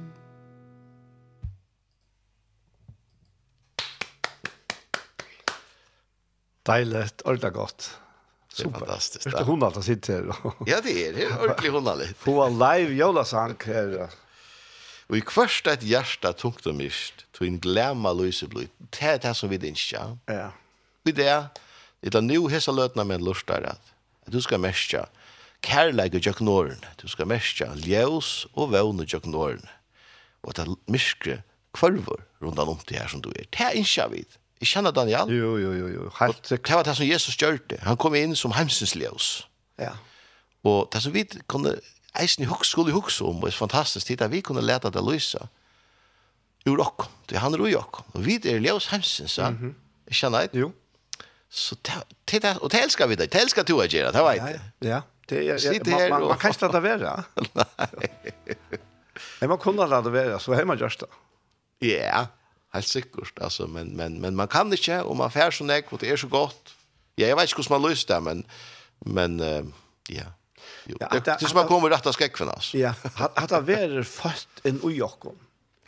Deiligt, ordentlig godt. Det er fantastisk. Det är hon alltid sitter. ja, det er det. Ordentligt hon alltid. Få en live jolasang här. Og i kvørst et hjärsta tungt og mist, to en glemma lyse blod. Det er det som vi dinskja. Ja. Og det, det er nu hessa løtna med lustar at, at du skal mestja kærleik og jøknoren. Du skal mestja ljøs og vøvn og norn. Og at myskre kvarvor rundan om det her som du er. Det er innskja vid. Jeg kjenner Daniel. Jo, jo, jo. jo. Helt sikkert. Det var det som Jesus gjørte. Han kom inn som heimsens ljøs. Ja. Og det som vi kunne eisen i hukk skulle hukk om, og det er fantastisk tid at vi kunne leta det løysa ur okk, det han er ui okk, og vi er ljøs hemsins, ja, mm -hmm. ikke Jo. Så det, det, og det elsker vi det, det elsker du å gjøre, det vet jeg. Ja, det er, man, man man kan ikke lade være. Nei. man kunne lade være, så har man gjørst det. Ja, helt sikkert, altså, men, men, men man kan ikke, og man fær sånn ek, og det er så godt. Ja, jeg vet ikke hvordan man løser det, men, men, uh, ja, Jo. Ja, Det det, är som man kommer rätta skäckfen alltså. Ja, att att vara fast en ojokon.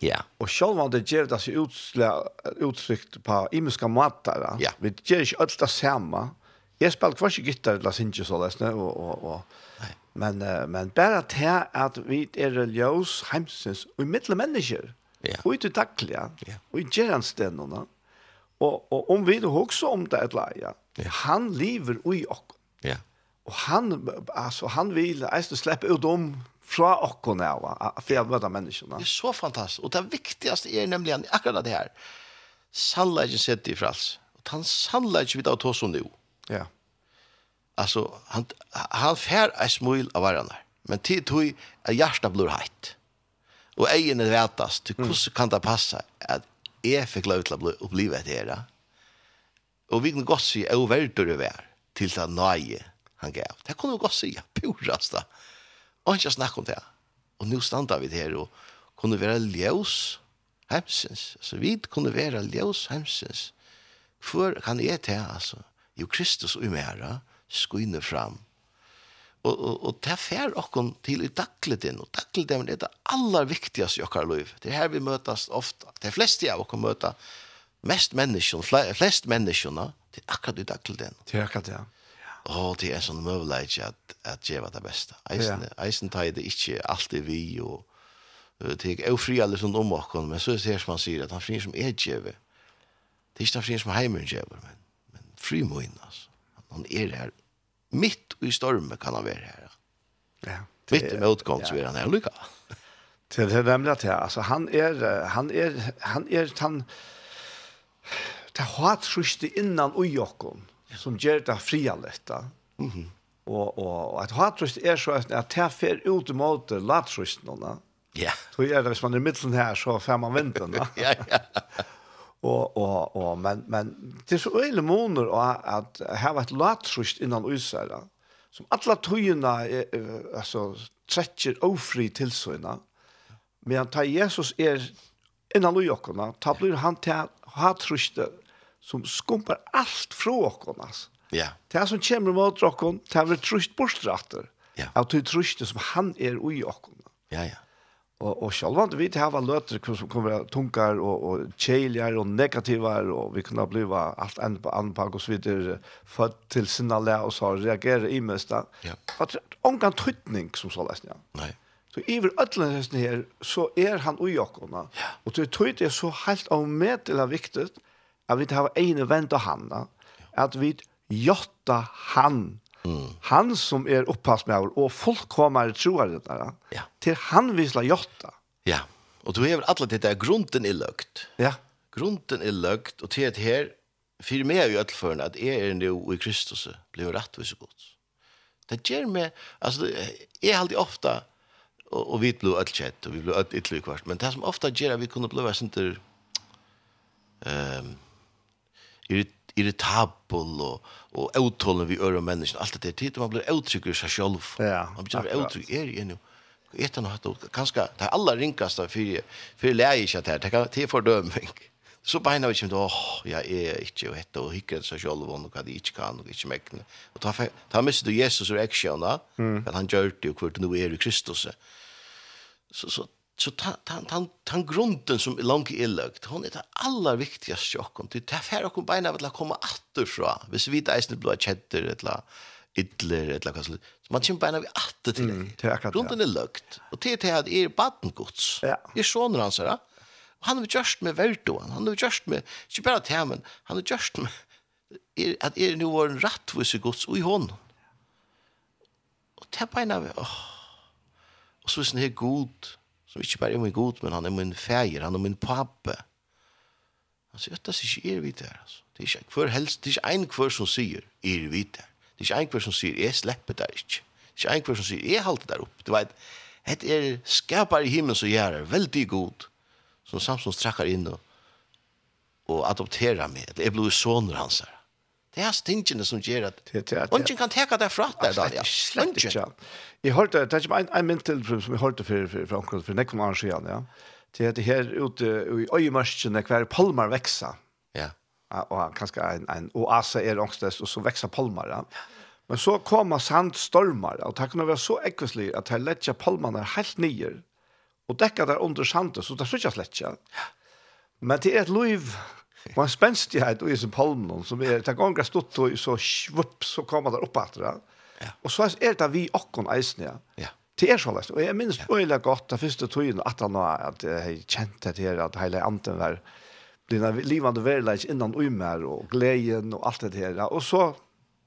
Ja. Og själv var det ger det sig utsla utsikt på imiska matar. Ja. Vi ger ju allt det samma. Jag spelar kvar sig gitarr eller synge så där och och och men men bara det att vi är religiös hemsens och mittla människor. Ja. Och inte tackla. Ja. Och i gerandständerna. Och och om vi då också om det att lära. Ja. Han lever i och. Ja. Og han altså, han vil alltså slippe ut om fra okkon av, for jeg møter menneskene. Det er så fantastisk, og det viktigaste er nemlig akkurat det her. Sannleggen sitter i frals, og han sannleggen vidt av to som nu. Ja. Altså, han, han fær ei smul av hverandre. men tid tog er hjertet blir heit. Og egen er vetast, til hvordan kan det passe at jeg fikk lov til å bli vet her? Og vi kan godt si, jeg er verdt å være til det nøye han gav. Det kunne vi godt si, purast da. Og ikke snakke om det. Og nå standa vi her og kunne være ljøs hemsens. Så vi kunne være ljøs hemsens. Hvor kan jeg til, altså? Jo, Kristus og mera skuine fram. Og, og, og det fer okken til i dagligden, og dagligden er det aller viktigaste i okkar liv. Det er her vi møtast ofta. Det er flest av okker møta mest menneskene, flest menneskene, det er akkurat i dagligden. Det er akkurat, ja. Og det er en sånn møvelegg at, at gjeva det beste. Eisen, ja. eisen tar det ikke alltid vi, og uh, det er jo fri alle sånn om åkken, men så er det som han sier, at han fri som er gjeva. Det er ikke han fri som heimen gjeva, men, men fri moin, altså. Han er her, mitt i stormen kan han være her. Ja. Det, i motgång så er han her lykka. Det er nemlig at altså, han er, han er, han er, han, det har trusht innan ui åkken som gjør det frialett. Mm -hmm. Og, og, og at hatrust er så at jeg tar fer ut mot latrustene. Ja. Yeah. Så er det, hvis man er i midten her, så får man vinden. ja, ja. Og, og, og, men, men det er så øyne måneder at jeg har vært latrust innan usere, som alle tøyene er, altså, trekker ofri tilsøyene. Men ta Jesus er innan ujokkene, ta blir han til hatruste som skumpar allt från oss. Ja. Det som kommer mot okkon, det er blir tröst. Ja. Av det är som han er ui oss. Ja, ja. Og, og själva vi det här var löter som kommer att tunkar og och tjejligare negativar og vi kunne bliva alt enn på anpack og så videre, født til sinna le og så reagere i mesta. Ja. Att ongan tøytning som så läst ja. Nei. Så iver ödlen hesten her, så er han ujakorna. Ja. Og til tøyt er så helt avmedelig viktigt at vi tar en vent av han, at vi jotta han, mm. han som er opppass med og fullkommer troer det der, ja. til han visla jotta. Ja, og du hever alle dette, grunden er løgt. Ja. Grunden er løgt, og til at her, for meg er jo etterføren at jeg er nå i Kristus, blir rettvis og godt. Det gjør meg, altså, jeg er alltid ofte, og, og vi blir alt og vi blir alt ytterligere kvart, men det som ofte gjør at vi kunne bli sånn til, um, irritabel og, og utholden vi ører mennesken, Alt det tid, man blir uttrykker seg selv. Ja, man blir uttrykker, er jeg nå? Vet han hatt, kanskje, det er aller ringkast av for jeg leier ikke at det her, det er fordøming. Så beina vi ikke, åh, jeg er ikke, og hette, og hikker seg selv, og hva de ikke kan, og ikke mekkene. Og ta, ta mistet du Jesus og eksjene, mm. at han gjør det, og hvor du nå er i Kristus. Så, så så ta ta ta ta grunden som är långt illagt hon är det allra viktigaste chocken det där för att komma att att komma åter fra hvis vi inte är blå chatter eller idler eller vad så man kommer bara vi åter till mm, det är grunden är lukt och till det är er batten guds ja. är sån han så han har just med vertoan han har just med inte bara termen han har just med er, at er nu var en rattvise gods og i hon Og det er vi åh, og så er det sånn her god, som ikke bare er min god, men han er min feir, han er min pappe. Han sier, det er ikke er vi der, altså. Det er ikke hver helst, det er ikke en hver som sier, er vi der. Det er ikke en hver som sier, jeg slipper der ikke. Det er ikke en hver som sier, jeg halter der opp. Det var et, et er skapar i himmelen som gjør det, veldig god, som Samson strakker inn og, og adopterer meg, eller jeg blir sånner hans her. Det er stingene som gjør at ungen kan teka det fra deg da, ja. Slett ikke. Jeg hørte, det er ikke en, en mynd til som jeg hørte for, for, for for, for nekken annen siden, ja. Det er det her ute i øyemørskene hver palmer veksa. Ja. Og kanskje en, en oase er ångstes, og så veksa palmer, ja. Men så kommer sandstormar, og det kunne være så ekvislig at jeg letja palmerne helt nyer, og dekka der under sandet, så det er slett ikke. Ja. Men det er et liv Man spenstighet og i sin palmen som er, det ganger stått og så svupp, så kommer det opp etter det. Ja. Og så er det vi okken eisen, ja. Ja. Det er sånn, og jeg minns øyelig godt det første tøyen at han har at jeg kjente det her, at hele anten var dina livande verleis innan umer og gleden og alt det her. Og så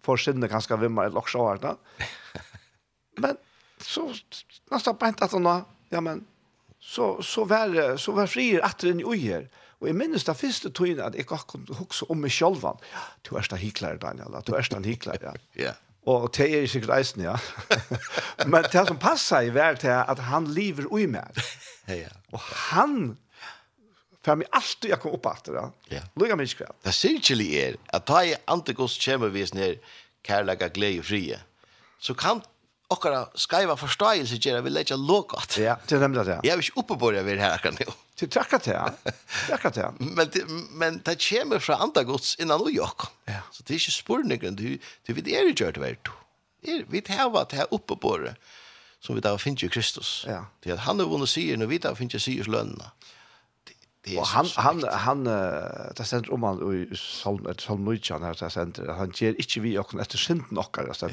får sinne ganske vimmer et loksa Men så nesten beint at han ja, men så, så var, så var frier atter inn i uger. Ja Og jeg minnes det første tøyene at jeg kan huske om meg selv. Du er da hiklare, Daniel. Du er da hiklare, ja. ja. Og det er sikkert eisen, ja. Men det som passer i hver til at han lever ui med. ja. Og han för mig allt jeg kom opp etter, det. Ja. Lugga mig skvätt. Det cirkeli er at da i antikos kommer vi sånn her kærlega glede og frie. Så kan och skaiva forståelse gjøre vi lägga lågt. Ja, det er nemlig det. Jeg Jag ikke oppe på det her akkurat nå. Til takka til, takka til. Men, men det kommer fra andre gods innan New York. Ja. Så det er ikke spurningen, du, du vet er ikke gjørt hvert. Er, vi tar det her oppe på det, som vi da finner i Kristus. Ja. Det er at han er vunnet sier, når vi da finner sier lønna. Och han han han uh, det sent om han i Salm et Salm Luchan her, det sent han gjør ikke vi och etter synden och alla så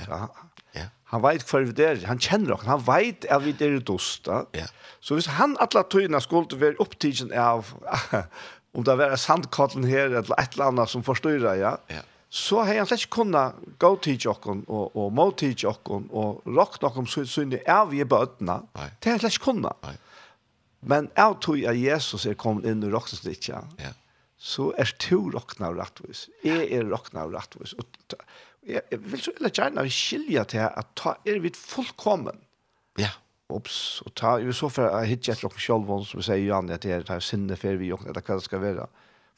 Ja. Han vet hva vi där, han kjenner och han vet at vi er dosta. Ja. Så hvis han alla tøyna skulle være upptagen av om det var sandkotlen her, eller et eller annet som förstör ja. Ja så har han slett ikke kunnet gå til jokken og, og må til jokken og rock noen er vi i bøtene. Det har han slett ikke kunnet. Nei. Men jeg tror at Jesus er kommet inn i rokkestikket, ja. så er to rokkene av rettvis. Jeg er rokkene av rettvis. Jeg, jeg vil så veldig gjerne skilje til at ta, er vi fullkommen. Ja. Ops, og ta, jeg vil så for jeg hittet etter dere selv, som vi sier, Jan, at jeg tar sinne for vi jokken, eller hva det skal være.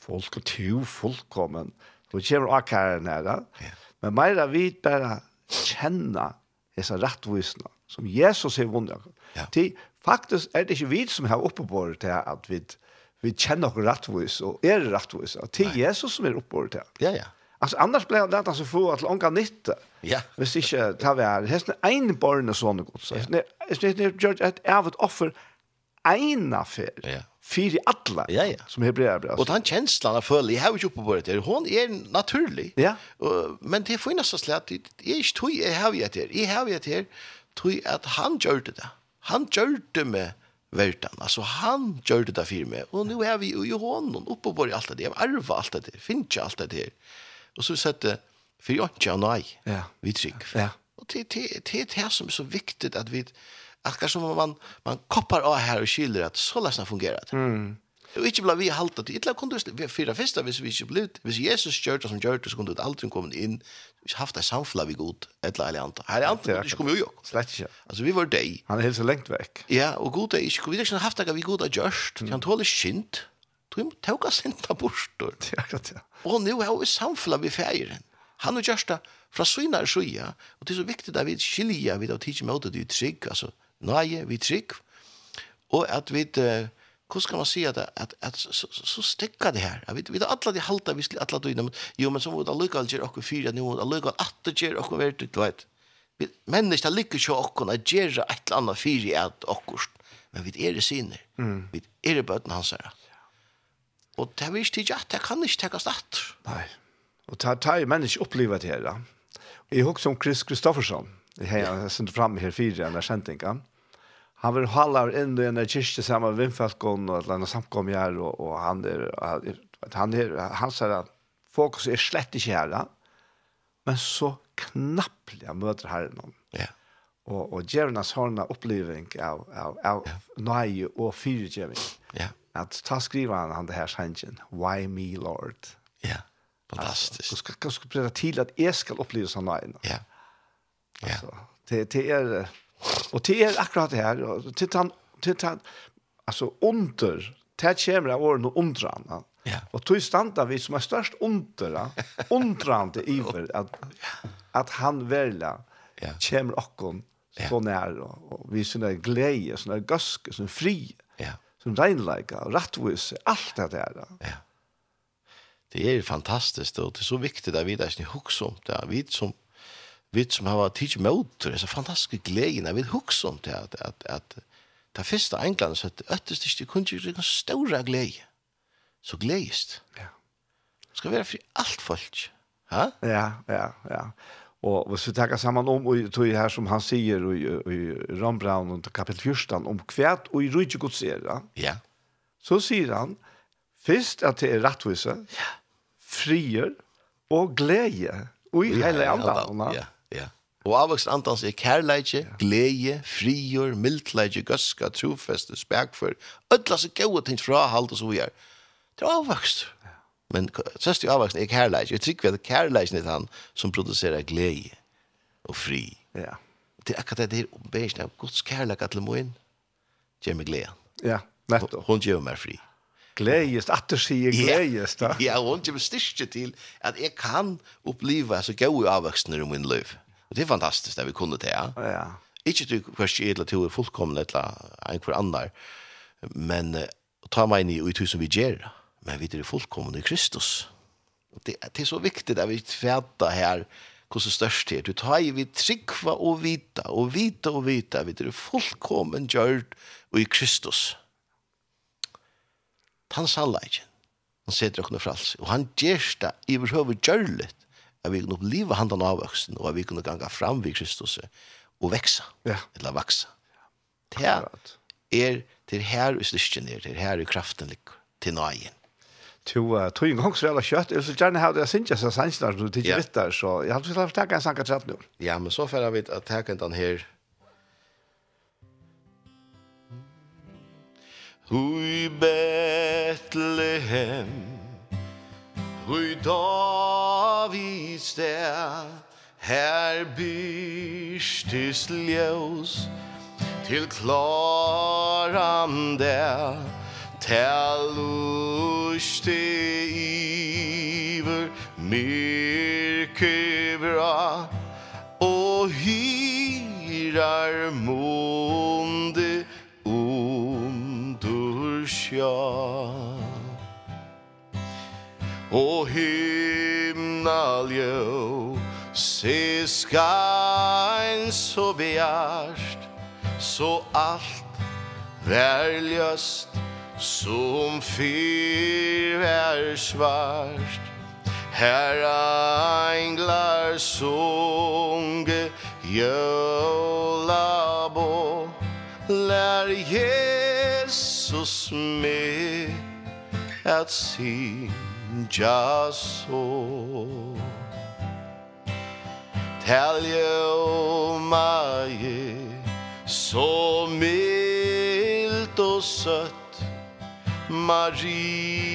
Folk er to fullkommen. Då kommer akkaren her, da. Ja. Men mer av vi bare kjenner disse rettvisene, som Jesus har vunnet. Ja. Til Faktisk er det ikke vi som har oppebåret til at vi, vi kjenner oss rettvis og er rettvis. Og till Jesus som er oppebåret til. Ja, ja. Alltså annars blir det alltså så få att långa nytta. Ja. Hvis ikke, tar vi her. Det är en barn och sånne gott. Så det är George att är et offer en affär. Ja. Fyri alla. Ja, ja. Som hebreer bra. Och den känslan av full i hur ju på det. Hon är naturlig. Ja. Men det får nästan slätt. Det är inte tog, jag har det. Jag har det. Tror att han gör det han gjorde med verden. Alltså han gjorde det for meg. Och nu har vi ju honom uppe på allt det. Jeg har arvet allt det. Finner ju allt det. Och så sätter för jag inte nej. Ja. Vi tryck. Ja. Och det det det är som er så viktigt att vi att som man man koppar av här och kyler att så läsna fungerar det. Mm. Og ikke ble vi halte til. Ikke kunne du fyra fyrsta hvis vi ikke ble Hvis Jesus gjør det som gjør det, så kunne du aldri komme inn. Vi har haft det samfunnet vi god, et eller annet Her er annet, du ikke kom jo jo Slett ikke Altså vi var deg Han er helt så lengt vekk. Ja, og god er ikke Vi har ikke haft det vi god har gjørst Han tåler synd. Du må tåka synda bort Og nå har vi samfunnet vi feiren Han har gjørst det fra syna er syja Og det er så viktig at vi skilja Vi har tidsi med det i trygg Altså, nøye, vi trygg. Og at vi uh, hur ska man säga det att att så, så, så det här. Jag vet, vi alla de halta vi alla då men jo, men så må det lykke ger och fyra, nu och det att det gjør okkur du vet. Vi människa lyckas ju och kunna gjør ett eller annet fyra at okkur, men vi är det sinne, mm. vi är det bara hans her. Och det er ikke att det kan inte ta at. Nei, og ta ta jo menneska det her, da. Jeg husker om Chris Kristoffersson, jeg har sendt fram her fyra, enn jeg kjent han vill hålla inn i en kyrkje sammen med vinfalkon och alla samkom her, och, och han er, han är han sier att fokus är slett inte da. men så knappliga möter herren ja yeah og og Jernas sånne oppleving av av av yeah. nøye og fyrtjeving. Ja. Yeah. At ta skriver han han det her sangen, why me lord. Ja. Yeah. Fantastisk. Du skal skal prøve til at jeg skal oppleve sånn nøye. Ja. Ja. Det det er Og det er akkurat det her, til han, til han, altså under, det kommer av årene undrande. Ja. Og tog standa vi som er størst undra, undrande iver at, at han verla ja. kommer okkon så nær, og, og vi sånne glede, sånne gøske, sånne fri, ja. sånne och rattvise, alt det der. Ja. Det er fantastiskt, og det er så viktigt at vi er ikke huksom, det vi som vi som har tidsi møter, det er så fantastisk gleden, vi vil om det, at, at, at det første England, så det øttest ikke, det kunne ikke en større glede. Så gledest. Ja. Det skal være for alt folk. Ha? Ja, ja, ja. Og hvis vi tenker sammen om, og tog her som han sier i, i Rambraun og kapitel 14, om kvært og i rydde gods er, ja. så sier han, først at det er rettvise, ja. frier og glede, og i hele andre, ja. Og avvokst antans er kærleidje, gleje, frigjør, mildleidje, gøska, trofeste, spekfør, ødla seg gode ting fra halt og så vi er. Det er avvokst. Men sørst i avvokst er kærleidje. Jeg trykker vi at kærleidje er han som produserer gleje og fri. Ja. Det er akkurat det her ombeirsene av Guds kærleidje til moen, gjør meg gleden. Ja, nettopp. Hun gjør meg fri. Gledes, at du sier gledes da. Ja, hun gjør meg styrke til at jeg kan oppleve så gode avvokstene i min liv. Ja Og det er fantastisk det vi kunne til, ja. Ja. Ikke du først i eller til fullkomne etla en hver annar, men uh, ta meg inn i ut som vi gjør, men vi er fullkomne i Kristus. Og det, det er så viktig at vi tvæta her hvordan størst det er. Du tar i vi tryggva og vita, og vita og vita, vi er fullkomne gjørt og i Kristus. Han sa leidjen. Han setter okkur frals. Og han gjør det i vår høve gjørligt at vi kunne oppleve han den avvøksten, og at vi kunne ganga fram vid Kristus og veksa, ja. eller vaksa. Det er, det er her i styrken er, til her i kraften ligger, til nøyen. To uh, to en gang så jävla kjøtt, jeg vil gjerne ha det jeg synes synja så sant när du tycker vitt der, så jag hade skulle ta en sang av trapp nu. Ja, men så för vi at ta kan den her, Hui Bethlehem Rui David stær Her bystis ljøs Til klaran der Tal uste iver Myrke bra Og hyrar monde Under sjå og himnaljå Se skain så bjärst Så alt värljöst Som fyr vär svart. Her englar sunge Jöla bo Lär Jesus med at sin già so Talje mai so milt og søtt Maria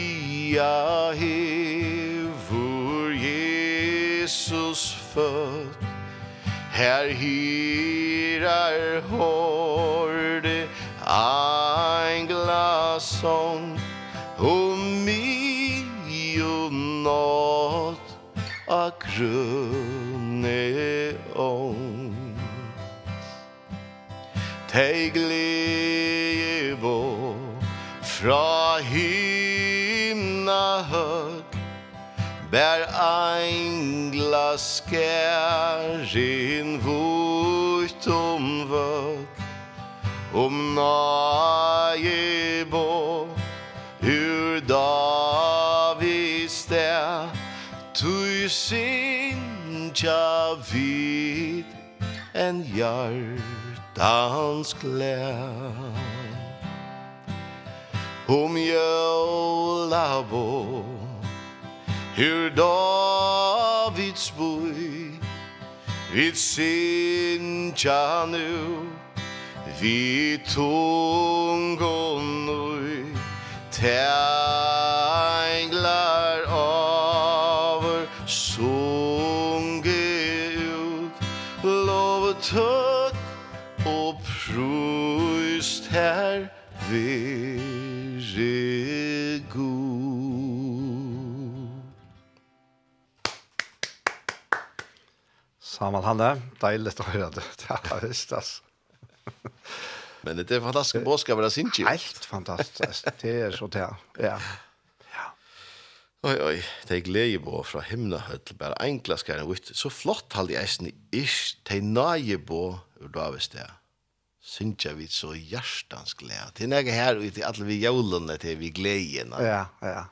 hevur Jesus født. Her hirar horde ein glasong om mig nåt a grunne ång Teg levo fra himna hög Bär angla skärrin vojt om vøg, Om naje bort sinja vid en hjartans glän Om jólabo Hur Davids boi Vid sinja nu vi tungon ui tänglar av tøk og prøyst her vire god. Saman Hanne, deilig å høre det. Det er visst, altså. Men det är fantastiskt boskap, det är sin Helt fantastiskt. Det er så det Ja. Oj, oj, det er glede på fra himna høyt, bare en glaskaren vitt, så flott halde jeg eisen i ish, det er nøye på ur Davids det. Synes jeg vi så hjertans glede. Det er nøye her ute i alle vi jævlene til vi gleden. Ja, ja.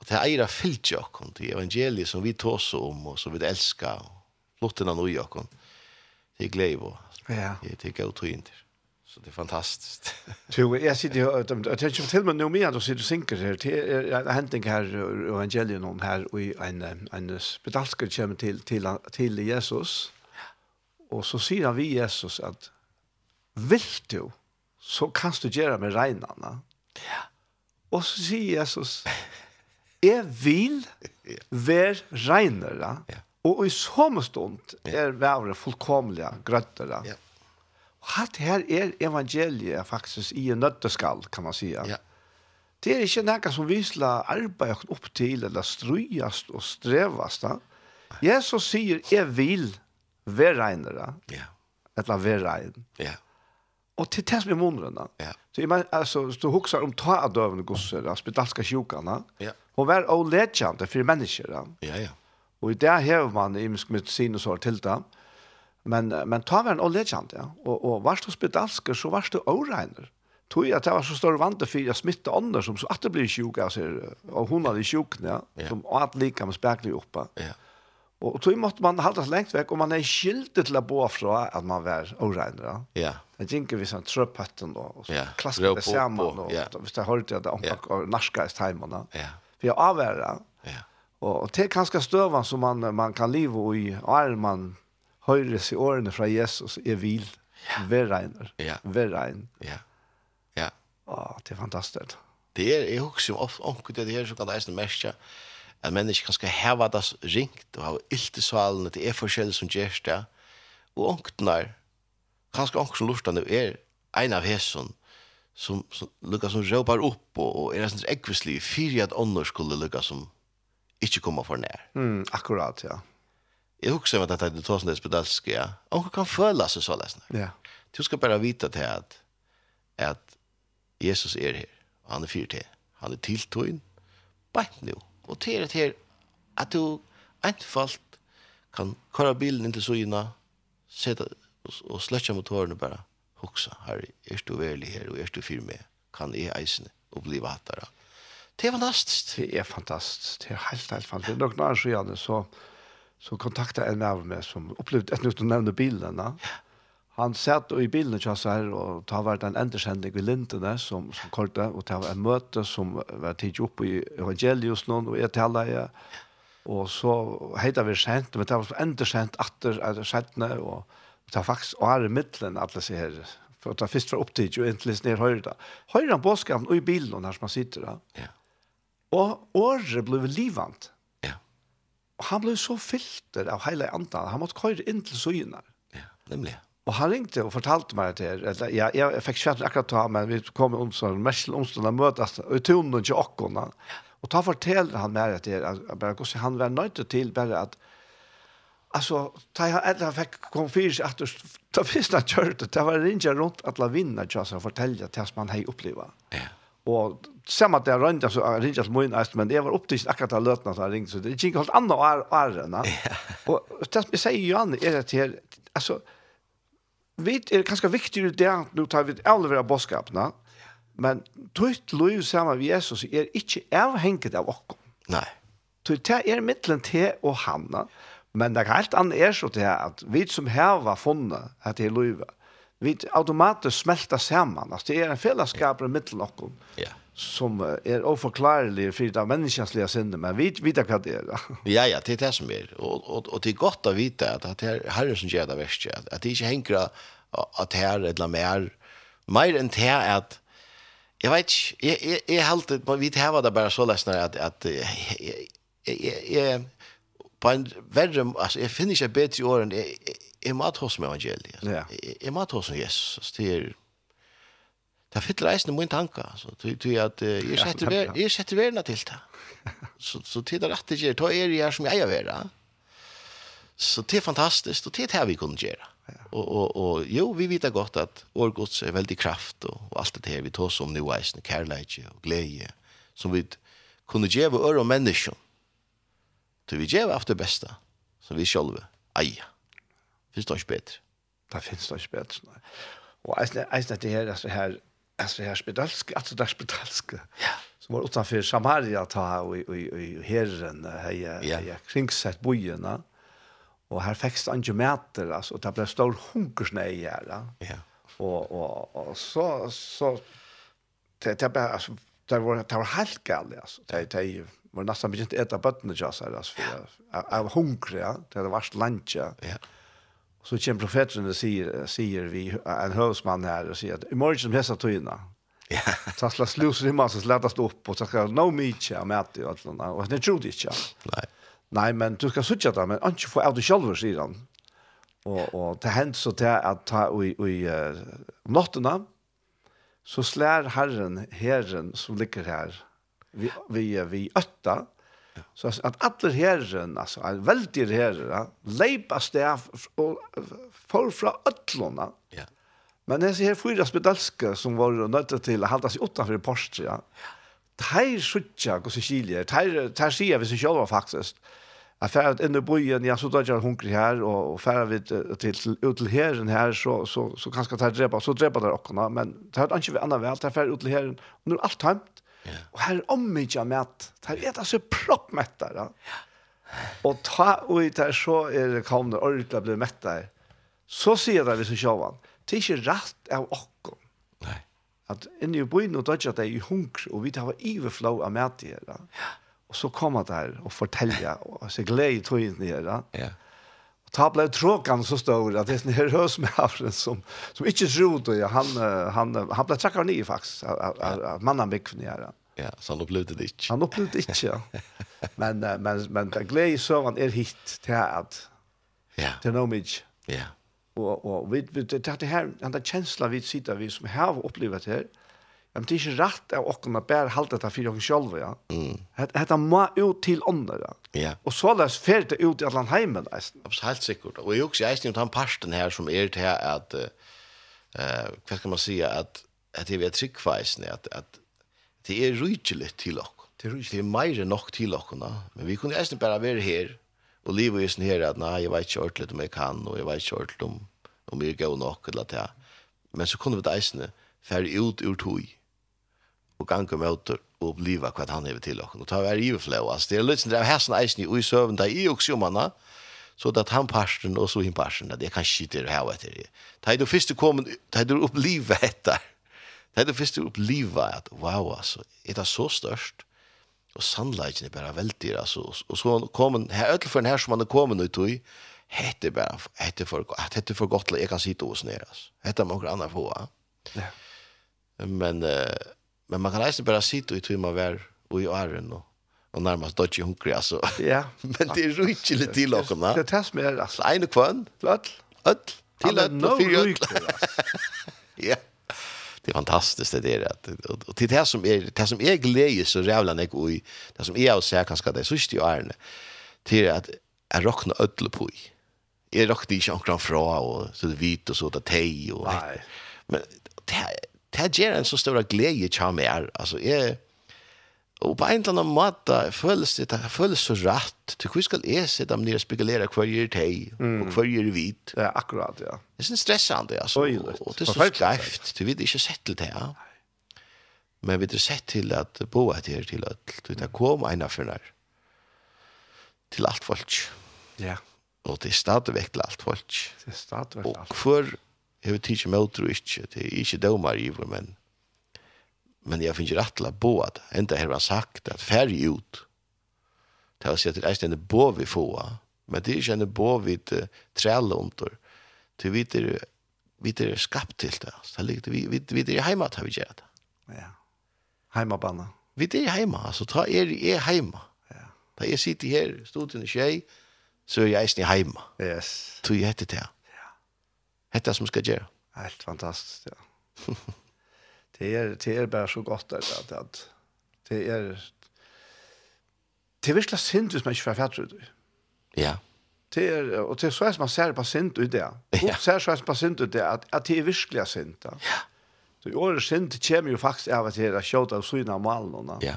Og det er eira fyllt jo okkom til evangeliet som vi tås om og som vi elskar, og flotten av noe okkom. Det er glede på. Ja. Det er gøy tog inn til. Så det är fantastiskt. Jo, jag sitter ju och tänker till mig nu mer då sitter synker här till en här och evangelion om här och en en spedalske kommer till till till Jesus. Och så säger han vi Jesus att vill du så kan du göra med renarna. Ja. Och så säger Jesus är vill ver renare. Ja. Och i samma stund är vävre fullkomliga grötterna. Ja hatt her er evangeliet faktisk i en nøtteskall, kan man säga. Ja. Det er ikke noe som visler arbeid opp til, eller strøyast og strevast. Da. Jesus sier, jeg vil være regnere. Ja. Eller være regn. Ja. Og til det som er månedene. Ja. Så jeg mener, altså, du husker om ta av døvende gosser, spedalska sjukene. Ja. Hun var også ledkjente for mennesker. Ja, ja. Og i det hever man i medisin og sår til dem. Ja Men, men ta var en oljegjant, ja. Og, og varst du spedalsker, så varst du åregner. Tog at det var så stor vant for jeg smitte ånder som så at det blir sjuk, altså, og hun hadde sjuk, ja, ja. som at lika med spekler oppe. Ja. Og tog måtte man halda seg lengt vekk, og man er skyldig til å bo fra at man var åregner, ja. Ja. Det gikk vi sånn trøpøtten, og så ja. klasket det sammen, og ja. hvis jeg hørte det, om ja. narskast hjemme, ja. For jeg avværer, ja. Og, og det er kanskje støvann som man, man kan leve i, og er man høyres i årene fra Jesus, jeg vil ja. være regner, ja. være regn. Ja. ja. Åh, det er fantastisk. Det er, jeg husker jo ofte, det her, så kan det eisen merke, at mennesker kan skal heva det ringt, og ha ilt det er forskjellig som gjør det, og omkring der, kanskje omkring som lortan, er en av hesson, som, som lukka som råpar opp, og, og er en ekvislig, fyrir at ånder skulle lukka som ikke komma for nær. Mm, akkurat, ja. Jag at dette att det tar sån där spedalska. Ja. Kan føle seg så løsne. Ja. Du skal bara vita til att att Jesus är här. Han är för till. Han är tilltågen. Bänt nu. Och till det här att du enfalt kan køre bilen inte så sette og, och släcka motorene bara huxa her är du väl här och er du fyrt med, kan jeg isen och bli vattare. Det är fantastiskt. Det är fantastiskt. Det är helt, helt fantastisk. Det är nog det, så så kontakta en av meg som opplevde et nytt å nevne bilene. Han satt i bilen ikke hans her, og det har vært en endersending i lintene som, som kortet, og det var en møte som var tidlig oppe i evangelius noen, og jeg taler jeg. Og så heter vi sent, men det var endersendt atter er det sentene, og det var faktisk året i midtelen, alle sier her. For det var først fra opptid, og egentlig ned høyre da. Høyre han påskapen, og i bilen, her som han sitter da. Ja. Og året ble livant. Ja Og han ble så filter av hele andan. Han måtte køyre inn til søgene. Ja, nemlig. Og han ringte og fortalte meg det her. Eller, ja, jeg fikk kjent akkurat ta, men vi kom i onsdag, mest onsdag, og møtes, og i tunnen til åkken. Og da forteller han meg det her, at bare, han var nødt til bare at, altså, da jeg eller han fikk kom fyrt seg etter, da visste han kjørte, da var ringer rundt at la vinner til å fortelle til som man har opplevd. Ja. Og samme at jeg rønte, så jeg ringte som min eist, men jeg var opptist akkurat av løtene som jeg ringte, så det er ikke helt annet å ære enn Og det som jeg sier, Johan, er at her, altså, vi er ganske viktig i det, nå tar vi avlevere bådskapene, men tøyt lov sammen med Jesus er ikke avhenget av oss. Nei. du det er mittelen til og hanna men det er helt annet er så til at vi som har funnet at det er lovet, vi automatiskt smälta samman. Alltså det är en fellesskap i mitten och ja. som är oförklarlig för det människansliga sinne, men vi vet vad det är. ja, ja, det är det som er. Och, och, och det är gott att veta att, att det er herre som gjør det verste, Att, at det inte hänger att här eller mer. Mer än det er att Jag vet ikke, jeg, jeg, jeg helt, vi tar det bara så løsner at, at jag, jeg, jeg, jeg, på en verre, alltså jag finner ikke bedre i åren, jeg jeg må ta oss med evangeliet. Ja. Jeg må ta oss med Jesus. Det er, det er fint reisende min tanke. Så, til, at, jeg setter, ver, jeg setter verden til det. Så, så til det rette gjør, ta er jeg som jeg er verden. Så det er fantastisk, og det er det vi kunne gjøre. Og, og, og jo, vi vet godt at vår gods er veldig kraft, og, og alt det her vi tar som om nøyveisen, kærleitje og glede, som vi kunne gjøre øre og mennesker. Så vi gjør av det beste, som vi selv eier finns det ikke bedre. Det finns det ikke bedre. Nei. Og eisne, eisne det her, altså her, altså her spedalske, altså det er spedalske. Ja. Som var utenfor Samaria ta og och och och herren här ja kringsett bojene. Og her fikk det ikke mäter altså, og det ble stor hunkersnei her, här. Ja. og og og så så det det blev alltså det var det var helt galet alltså. Det det var nästan begynt äta bötterna just alltså för av ja. det var vart lunch. Ja. Och så kommer profeten och säger, säger vi en hövsman här och säger att imorgon som hästar tyna. Ja. Så ska slusen i massa slätas upp och så ska no meat ja med det och allt annat. Och det tror det inte. Nej. Nej, men du ska söka det men ikke få av dig själv sier han. Och och det hänt så til att ta i i uh, natten så slær Herren herren som ligger her, Vi vi vi øtta, Så att alle herren alltså en veldig herren, leipa sted og full fra öllorna. Ja. Men det ser fyra spedalske som var nötta till att seg sig i Porsche ja. Tær sjutja i Cecilia, teir, teir sier vi seg sjálva faktisk. at færa inn i bojen, ja, så da er hungrig her, og, og færa vi til, ut til herren her, så, så, så kanskje teir drepa, så drepa der okkona, men det har ikke vi anna vel, teir færa ut til herren, og nå er alt tømt, Yeah. Og her er omidja med at det er det så proppmett Ja. Og ta ut der så er det kommer ordentlig å bli mett der. Så sier det hvis vi ser det er ikke rett av åkken. Nei. At inni i byen og dødja det i hunger, og vi tar iverflå av mett der. Ja. Og så kommer det her og forteller, og så gleder i togene der. Ja ta blev tråkan så stor att det är en herös med havren som som inte trodde jag han han han blev trackad ner faktiskt av mannen big ner. Ja, så han upplevde det inte. Han upplevde det inte. Ja. men men men det glädje så han är hit till att ja. Till nomage. Ja. Och och vi det det här den där känslan vi sitter vi som har upplevt här men det er ikke rett av åkken å bare halte dette for dere selv, ja. Mm. Dette må ut til ånder, ja. ja. Og så løs fer det ut i alle heimen, eisen. nesten. Helt sikkert. Og jeg også, jeg synes, den parten her som er til at, uh, hva skal man si, at, at jeg vet tryggveisene, at, at det er rydelig til dere. Det er rydelig. Det er mer enn nok til dere, men vi kunne eisen bare være her, og livet er sånn her at, nei, jeg vet ikke ordentlig om jeg kan, og jeg vet ikke ordentlig om, om jeg er god nok, eller det. Men så kunne vi det eisen, fer ut ur tog og ganga møter og bliva hva han hever til okken. Og ta vær i flå, altså. Det er litt sånn, det er hæsen eisen i søvn, det er i også jomanna, så det er han parsten og så hin parsten, det er kanskje ikke det her og etter. Det er du først kommet, det er du oppliva etter. Det er du først oppliva at, wow, altså, er det så størst? Og sannleikken er bare veldig, altså. Og så kom han, her, den her som han er kommet ut i, hette bara hette för att hette för gott jag kan sitta nere, altså. Hette man kan annan få. Ja. Men eh Men man kan nästan bare sitte i timma vær og i åren og, og nærmest dodgy hungrig altså. Ja, men det er rutsch lite till och med. Det tas mer alltså. En kvann, lätt, lätt till att fyra. Ja. Det er fantastiskt det der. At, og, og til det som er, det som er glädje så rævla nek ui, det som er å så kanskje det så just i åren. til at jeg rockna öll på. Är rockna ikke omkring fra og så det hvit, og så det tei, og... Nei. Men det det gjør en så stor glede til meg. Altså, jeg, og på en eller annen måte føles det, det føles så rett. Til hvor skal jeg sitte om dere spekulere hva gjør det mm. og hva gjør det vidt? Ja, akkurat, ja. Det er sånn stressende, altså. Oi, Og, og det er så skreft, du vet ikke sett til det, ja. Men vi har sett til at bo et her til at du vet, kom en av henne til alt folk. Ja. Og det er stadigvæk til alt folk. Det er stadigvæk alt folk. Og for Jeg vet ikke med utro ikke, det er ikke dømer i vår, men, men jeg finner rett til å bo at, enda har han sagt at færre ut, til å si at det er en bo vi får, men det er ikke en bo vi uh, træler om det, til vi er, vi er skapt til det, så det er, vi, vi, vi er hjemme til vi gjør det. Ja, hjemmebanen. Vi er hjemme, altså ta er, er hjemme. Ja. Da jeg sitter her, stod til en tjej, så er jeg eisen hjemme. Yes. Så jeg heter det her. Hetta som skal göra. Helt fantastiskt, ja. det er det er bara så gott at at det er det är verkligen synd hvis man ikke får fatt ut. Ja. Det er, og det er så som man ser på synd ut det. Ja. Och ser så som på synd ut det at, at det er virkelig synd. Ja. Så i året synd kommer jo faktisk av at det er kjøtt av sina malen. Ja.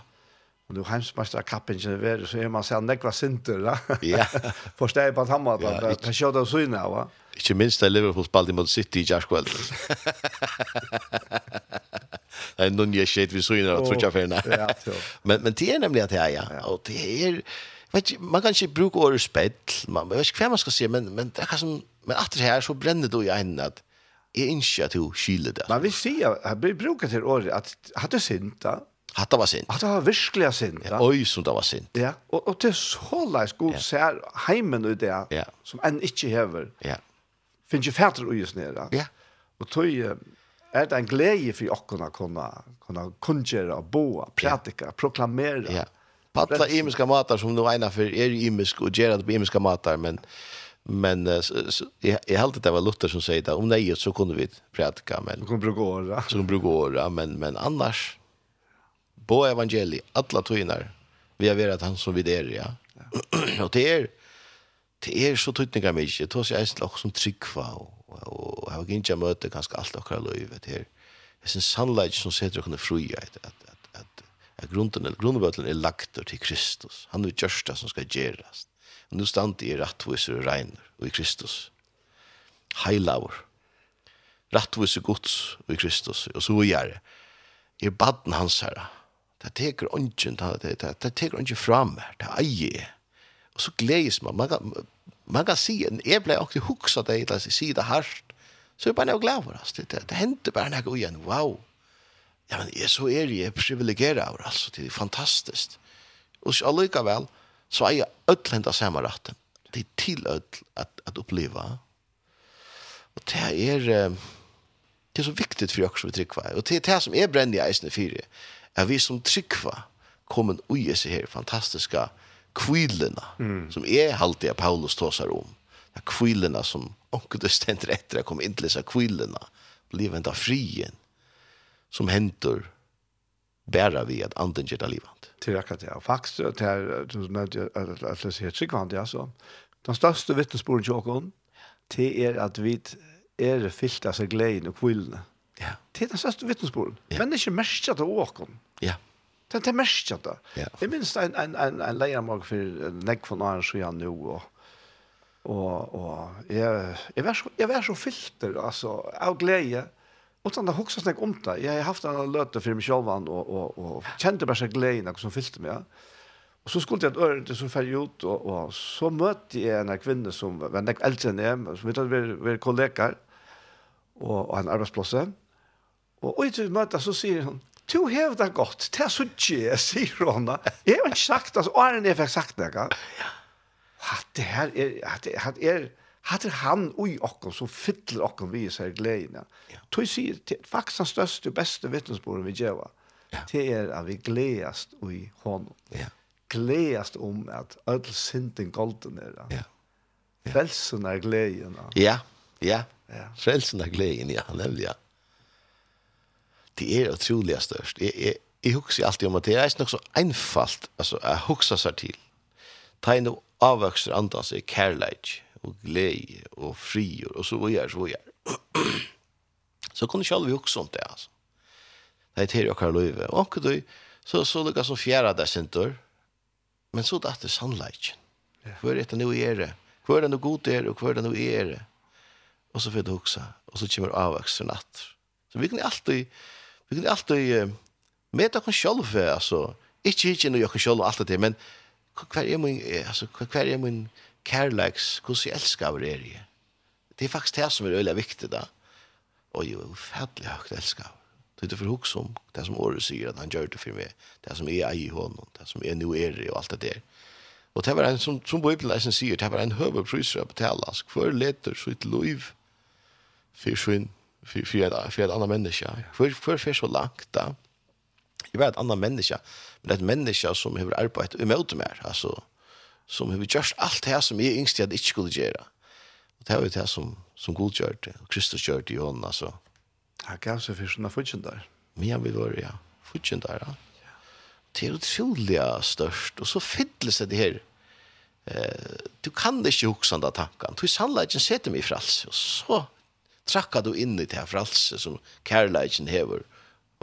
Och då hemsbasta kappen ikke är så er man så nekva sinter da. Ja. Forstår jeg på at han måtte, vad det er kjøtt av syne, inne va. Ikke minst där Liverpool spelade mot City i Jarskveld. Det er noen jeg shit vi så inne och tror jag för Men men det er nemlig at det er, ja Og det er, vet man kan ikke bruke året spett man vet ikke hva man skal si, men men det er hva som men efter her så bränner då i in at jeg inte at du skiljer det. Men vi sier, jag bruker til året att hade synda, Att det var sint. Att det var virkelig synd. Ja, Oi, som det var sint. Ja, og, og det är så leis god ja. ser heimen ut det, ja. som enn ikke hever, Ja. finnes ikke färter ui snära. Ja. Og tog er det en glede for att kunna kunne, kunne kunna boa, predika, ja. proklamera. Ja. Patta imiska matar som nu ena för er imisk och Gerard på imiska matar men men jag jag helt det var Luther som säger det om nej så kunde vi predika men så kunde vi året. så kunde vi gå men men annars på evangeliet, alla tøyner, vi har vært han som vi der, ja. och det är det är så tøytninga mycket det er eisen också som tryggva, og, og, og jeg har ikke møte ganske alt okra løyve, det er, jeg synes sannleik som setter okra fruja, att att att att att grunden, eller grunnbøtlen är lagt till Kristus, han är just det som ska göras og nu stand i rattviser och regner, och i Kristus, heilavur, rattviser guds og i Kristus, og så gjør det, er baden hans herre, det teker ungen, det, det, det teker ungen fram, det eier. Og så gledes man, man kan, man kan si, jeg ble ikke huksa det, eller jeg si det hardt, så er jeg bare noe glad for det, det, det hender bare noe igjen, wow. Ja, men jeg, så er jeg privilegeret av det, altså, det er fantastisk. Og så allikevel, så er jeg ødel samme retten. Det er til ødel at, at oppleve. Og det er, det er så viktigt for oss som vi trykker, og det er det som er brennende i eisene fire, er vi som tryggva kommer ui i her fantastiska kvillerna mm. som är er alltid av Paulus tåsar om. De kvillerna som omkudet ständer efter att komma in till dessa kvillerna livet av frien som händer bära vi att anden gör det livet. Till akkurat det. Och faktiskt det här som nämnde jag att läsa helt tryggvande alltså. Den största vittnesbörden till åkon det är att vi är fyllt av sig glädjen och kvillerna. Ja. Det er den største vittnesbordet. Ja. Mennesker merker det åken. Ja. Det er mest merker det. Ja. Jeg minns en, en, en, en leiermag for Negg von Arns og nå, og og og jeg jeg var så jeg var så filter altså av glede og sånn det hoksa snakk om det jeg har haft en løte for meg selv og og og kjente bare seg glede noe som fylte meg Og så skulle jeg et øre til som ferdig ut, og, og så møtte jeg en kvinne som var en eldre enn jeg, som vet at vi er kollegaer, og, og en arbeidsplass. Og ut i møte så sier hun, «Tu hev det godt, det er så ikke», sier hun. Jeg har ikke sagt det, og har jeg fikk sagt det. ikke? At det her er, at det, at er, at det er han ui okken som fyller okken vi seg gledene. Ja. Tog sier, det er faktisk den største og beste vittnesbordet vi gjør. Ja. Det er at vi gledast ui hånden. Ja. Gledast om at ødel sinten golden er. Ja. ja. Frelsen er gleden. Ja, ja. ja. Frelsen er gleden, ja, nemlig, ja det är utrolig størst. Jeg, jeg, jeg husker alltid om att det är något så einfalt alltså, jag huxar seg till. Ta in og avvokser andas i kærleik och glädje och frior och så vidare, så vidare. så kunde alle vi också om det alltså. Det er til och løyve. Og Och då så så lukar som fjärra där center. Men så där det sunlight. För det nu är det. Kvar den god är och kvar den nu är det. Och så får du huske, Och så kommer avvokser natt. Så vi kan alltid vi kan alltid uh, meta oss altså, ikke ikke noe nu selv og alt det men hva er min altså, hva er min kärleks hur så älskar vi det det er faktisk det som er är viktig da. Og och ju ofärdligt högt älskar det er for hos om det som Åre sier at han gjør det for meg, det som är i honom det som er nå er det og alt det der. Og det var en som som Bibeln sier, det var en høve priser å betale, att betala för så et liv för sin för för för ett annat människa. För för för så långt där. Jag vet andra människa, men det är människa som har arbetat emot mig alltså som har gjort allt det som jag yngst jag inte skulle göra. Och det är det som som Gud gör det och Kristus gör det i honom alltså. Han gav sig för sina fudgen där. Men jag vill vara ja, fudgen där. Ja. Det är otroligt störst och så fylldes det här. Eh, du kan det ju också den tanken. Du sannolikt sätter mig i frals och så trakka du inn i det her fralse som kærleiken hever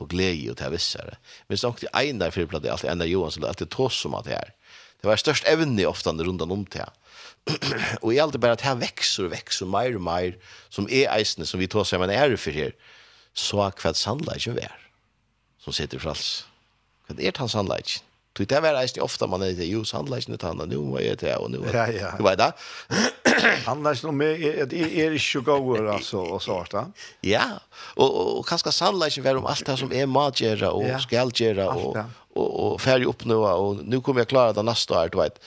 og glede og til vissere. Men så nok til Einar fyrplatt det alltid, Einar Johansson, alltid tås om at det her. Det var størst evne ofte rundt om det her. og jeg alltid bare at her vekser og vekser mer og mer som er eisene som vi tås om en ære for her, så hva sannleiken vi er som sitter i frals. Hva er det han sannleiken? Du det var reist ofta man är ju sandlas nu tanna nu vad jeg det og nu Ja ja. Du vet det. Sandlas noe med jeg er ikke så god, altså, og så da. Ja. og, Och och kanske sandlas være om alt det som er matgjera og Ja. är magera och skallgera og, och och färg upp nu og nu kommer jeg klare det neste år du vet.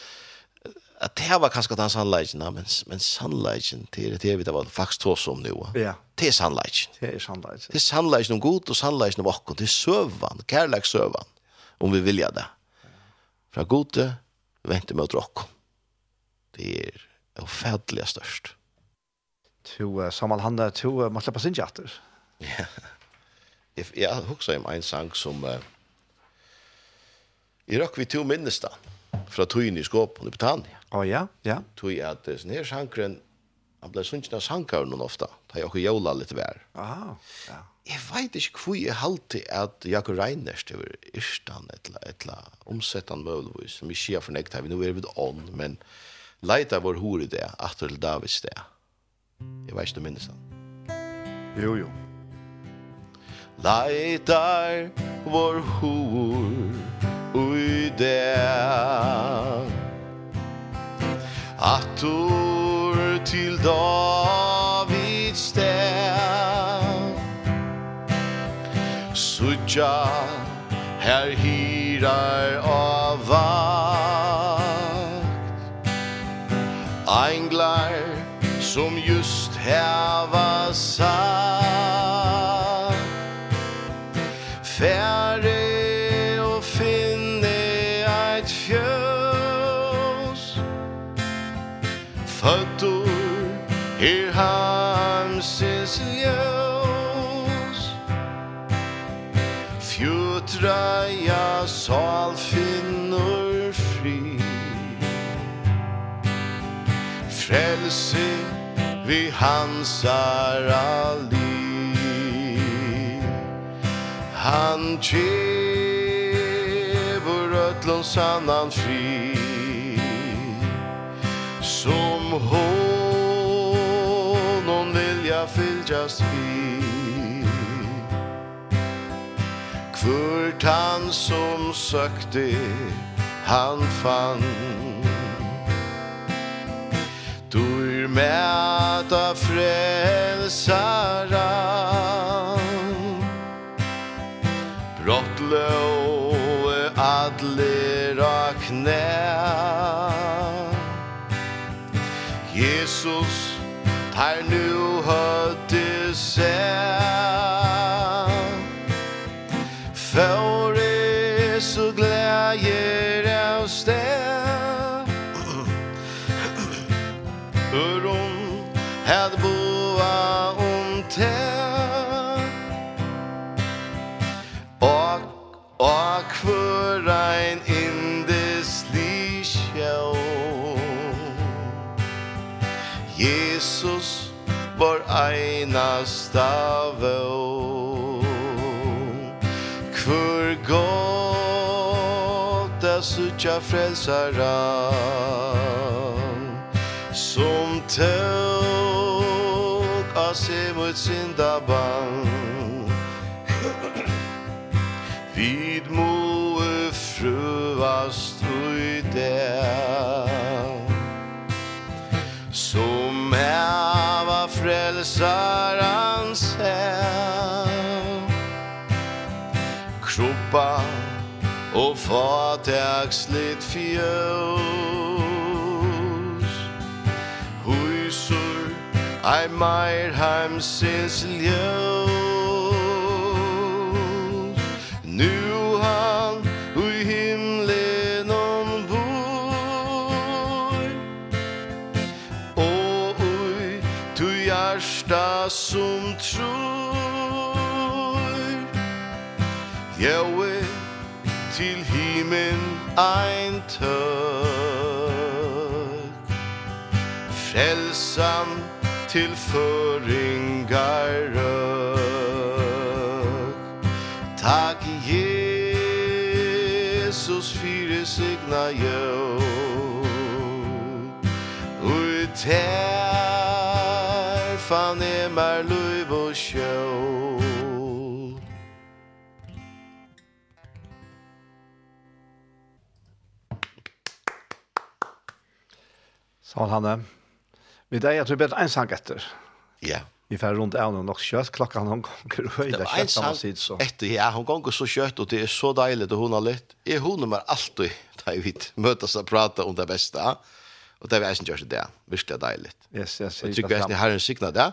At det var kanskje den sandlagen men men sandlagen till det vi det var faktisk trots om nu. Ja. Det er sandlagen. Det er sandlagen. Det er sandlagen om god og sandlagen om vackert. Det er sövan, kärlek om vi vilja det fra gode, venter mot råk. Det er ofædelig størst. To uh, Samal Handa, to uh, måtte på sin jatter. Ja. Jeg, jeg husker om en sang som uh, i rakk vi to minnes da, fra tøyen i skåpen i Britannia. Å oh, ja, ja. Tøy at uh, sånn her sangren Han ble sunnkina sankar noen ofta, da jeg også jola litt vær. Aha, ja. Jeg vet ikke hvor jeg halte at Jakob Reiners til Irstan, etla, etla, omsettan møvelvis, som vi sier for nekta, vi nå er vi ånd, men leita vår hore det, atter til Davids det. Jeg vet ikke du minnes han. Jo, jo. Leitar vår hor ui det Atur til Davids stäv Sucha her hirar av vakt. Anglar som just häva sagt drøya sal finnur fri Frelse vi hansar ali Han tjevur ötlun sannan fri Som honom vilja fyljas vid För han som sökte han fann. Dur är med att frälsara Brottle och adler och knä. Jesus tar nu hött till til Og, og hver ein indes lisjå Jesus var einast av Hver gått er suttja frelsara Som tøv av seg mot synda band Vid moe fruvast ui der. Som heva frelsarans her Kroppa og fataksligt fjöld I might hem since ljøs Nu han ui himlen ombor Og ui tu hjärsta som tror. Ljøe til himen ein tøk Frelsan til føringar røk Takk Jesus fyre signa jo Ui ter fan e mar luiv og sjå Saul Hanne. Vi där jag tror bättre en sang efter. Ja. Vi får runt av någon också kött klockan hon går höjda kött man sitter så. Efter ja, hon går så kött och det är så dejligt och hon har lätt. Är hon nummer alltid där vi mötas och prata om det bästa. Och det är verkligen just det. Verkligen dejligt. Yes, yes. Jag tycker att ni har en signa där.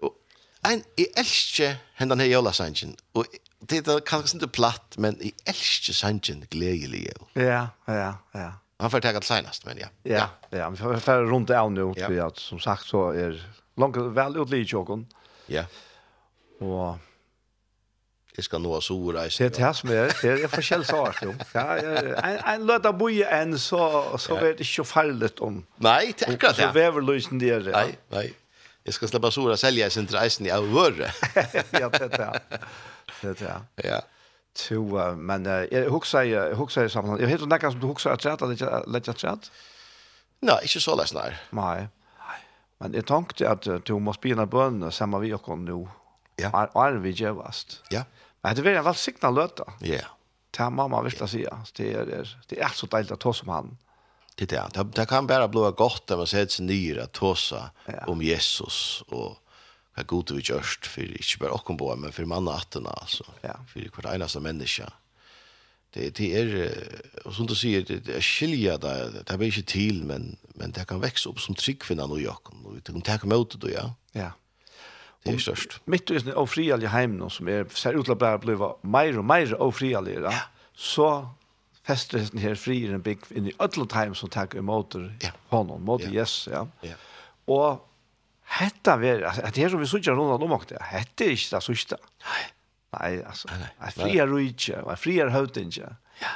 Och en i älske hända ner jolla sanchen. Och det är kanske inte platt, men i älske sanchen glädjelig. Ja, ja, ja. Han får tagga senast men ja. Ja, ja, vi får färra runt av nu ja. för att som sagt så är långt väl ut lite jokon. Ja. Och Det ska nå så rejs. Det här som är det är forskjell så art jo. Ja, en en låta boje en så så vet det ju fallet om. Nej, det är klart. Så väver lösen det. Nej, nej. Jag ska släppa sora sälja sin rejsen i vörre. Ja, det är det. Det är det. Ja to uh, men jeg husker jeg, husker jeg sammen. Jeg heter nekka som du husker at rett, eller lett at rett? Nei, ikke så lest, nei. Nei. Men jeg tenkte at du må spina bønene sammen vi og nå. Ja. Er, er vi gjevast. Ja. Men det var en velsigna løte. Ja. Det har mamma virkelig sier. Det er, det er så deilig å ta som han. Det er det. Det, kan bare bli godt når man ser seg nyere å ta seg om Jesus og hva god vi gjørst, for ikke bare åkken på, men for manna attena, altså, ja. for hver eneste menneske. Det, det er, og som du sier, det, det er skilja, det, det er ikke til, men, men det kan vekse opp som tryggfinna nå i åkken, og det kan takke med det, ja. Ja. Det er størst. Mitt og og friallig heim nå, som er, ser ut til å bare bli mer og mer og friallig, ja. så fester den her frier en bygg inn i ødlet heim som takker imot ja. hånden, mot ja. yes, ja. ja. Og Hetta ver, at her som vi søkjer rundt om okte, hetta er ikke det sørste. Nei. Nei, altså, er frier rujtje, er frier høytinje. Ja.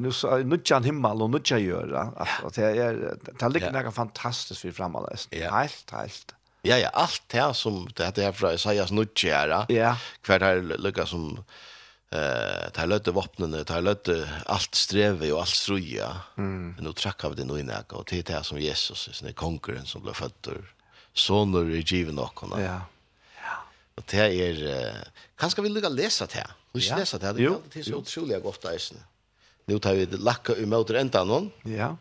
Nu så nutja himmel og nutja gjøra, altså, det er, det ligger noe fantastisk for fremalest. Ja. Helt, helt. Ja, ja, allt det som det er fra Isaias nutja her, ja. hver her lukka som, eh, ta lötte vapnen, ta lötte allt streve och allt struja, mm. men nu trackar vi det noe näka och det är det som Jesus, är er kongeren som blev född og soner i givet noen. Ja. ja. Og det er, uh, kanskje vi lukker läsa det her. Vi skal ja. det her, det er alltid så utrolig godt det er. Nå tar vi lakka umøter enda noen. Ja.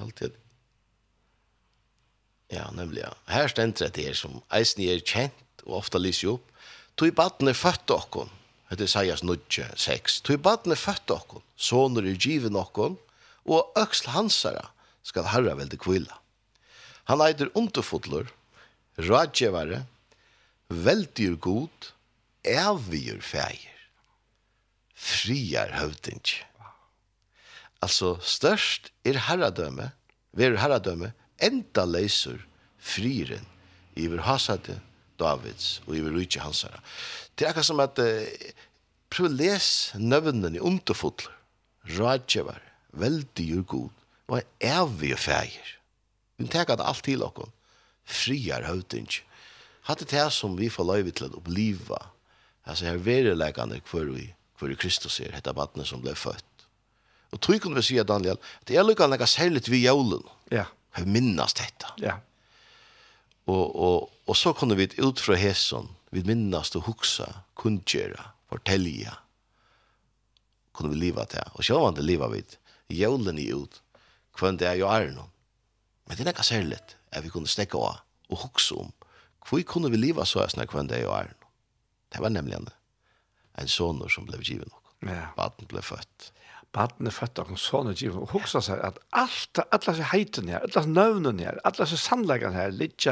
Alltid. Ja, nemlig, ja. Her stender det her som eisen er kjent og ofta lyser opp. Tog baden er født okkon. Det er sies nødje, seks. Tog baden er født okkon. Såner er givet okkon. Og øksl hansara skal herra veldig kvila. Han eider underfodler rådgjevare, veldyr god, evigir feir, friar høvdingi. Altså, størst er herradømme, ver herradømme, enda leiser friren iver hasade Davids og iver rujtje hansara. Det er akkur som at uh, prøv les nøvnen i underfotler, rådgjevar, veldig god, og evig feir, Vi tenker at alt til okkur friar høvding. Hatt det her som vi får løyve til å oppleva. Altså her verilegane hvor vi, hvor Kristus er, hette vattnet som ble født. Og tror kunne vi si, Daniel, at det er lukkan nekka særligt vi jævlen. Ja. Jeg minnes dette. Ja. Og, og, og så kunne vi ut fra hesson, vi minnes og huksa, kundgjera, fortelja, kunne vi leva til. Og sjåvande leva vi jævlen i ut, kvann det er jo er noen. Men det er nekka særligt at vi kunne stekke av og hukse om hvor kunne vi leva så jeg snakke hver dag og æren. Det var nemlig en, en sonur som ble givet nok. Ja. Baden ble født. Baden er født av en soner givet og hukse seg at alt, alle disse heiten her, alle disse nøvnene her, alle disse sannleggene her, litt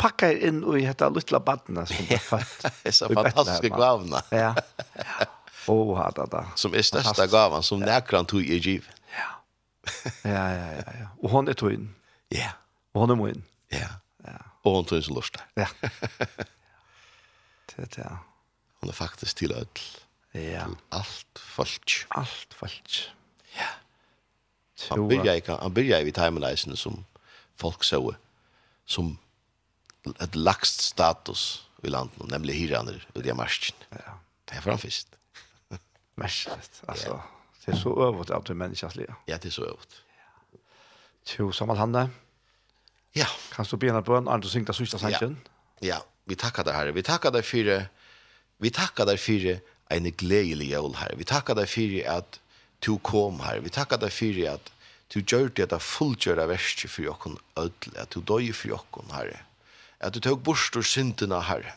pakka inn i dette lilla badna som er født. Det er så fantastiske gavna. ja. Oh, da, da. Som er største gavan som ja. nærkran tog i giv. Ja. ja, ja, ja, ja. Og hon er tog inn. Ja. Yeah. Og hun er min. Ja. ja. Og hun tror jeg så lort Ja. det, er det, ja. Hun er faktisk til ødel. Ja. Til alt folk. Alt folk. Ja. Han byrja, ikke, han byrja i timeleisen som folk så som et lagst status i landet, nemlig hiraner og de marsjen. Ja. Det er framfist. Mest, altså. Ja. Det er så øvått av det menneskelig. Ja, det er så øvått. Tjo, Samal Hanne. Ja. Ja. Kan du be en bön, Anders syngta sørste sangen? Ja. ja, vi tackar deg, Herre. Vi tackar deg för vi tackar deg för en gledelig jul Herre. Vi tackar deg för at du kom Herre. Vi tackar deg för at du gjør det at fullgjøra verste for jokken ødel, at du døy for jokken, herre. At du tog bort og syndene, herre.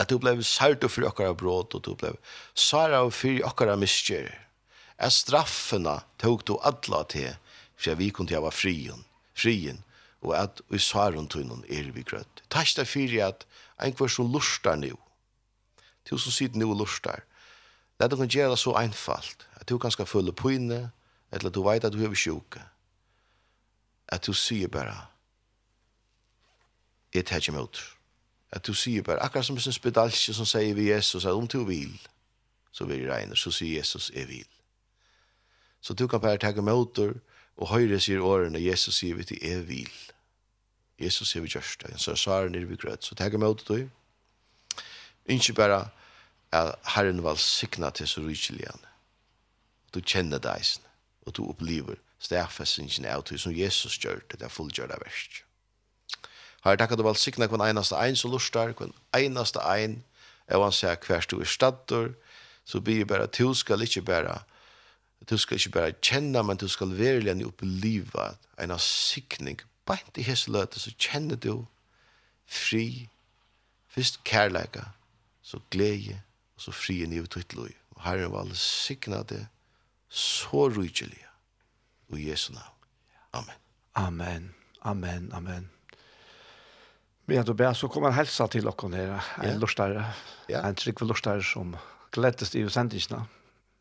At du ble sært for okkara av bråd, og du ble særa og for jokker av miskjer. At straffene tog du adla til, for jeg vi kunne til frien, frien, og at vi saren tunnen er vi grøtt. Takk det fyrir at en kvar som lustar nu, til som sitter nu og lustar, det er det kan gjøre det så einfalt, at du kan skal følge pøyne, eller at du vet at du er sjuke, at du sier bare, jeg tar ikke mot, at du sier bare, akkurat som en spedalsje som sier vi Jesus, at om du vil, så vil jeg regne, så sier Jesus, jeg vil. Så du kan bare ta mot, og Og høyre sier årene, Jesus sier vi til er vil. Jesus sier vi gjørst det. Så svarer nere vi grøt. Så tenker meg ut det. Ikke bare at Herren var sikna til så rykelig han. Du kjenner deg, og du opplever stedfestingen av det som Jesus gjør det, det er fullgjørda verst. Herre, takk at du valg sikna hvem eneste ein som lustar, hvem eneste ein, og han sier hver du er stadder, så blir bare at du skal ikke bare Du skal ikke bare kjenne, men du skal verlig enn oppleve en av sikning. Bare i hese løte, så kjenner du fri, først kærleika, så glede, og så fri i nivet ditt lov. Og Herren var alle siknade, så rydgjelig, og Jesu navn. Amen. Amen, amen, amen. Men jeg ber, så kommer en helsa til dere her, en ja. lortare, ja. en trygg for lortare som gledes i sendingene.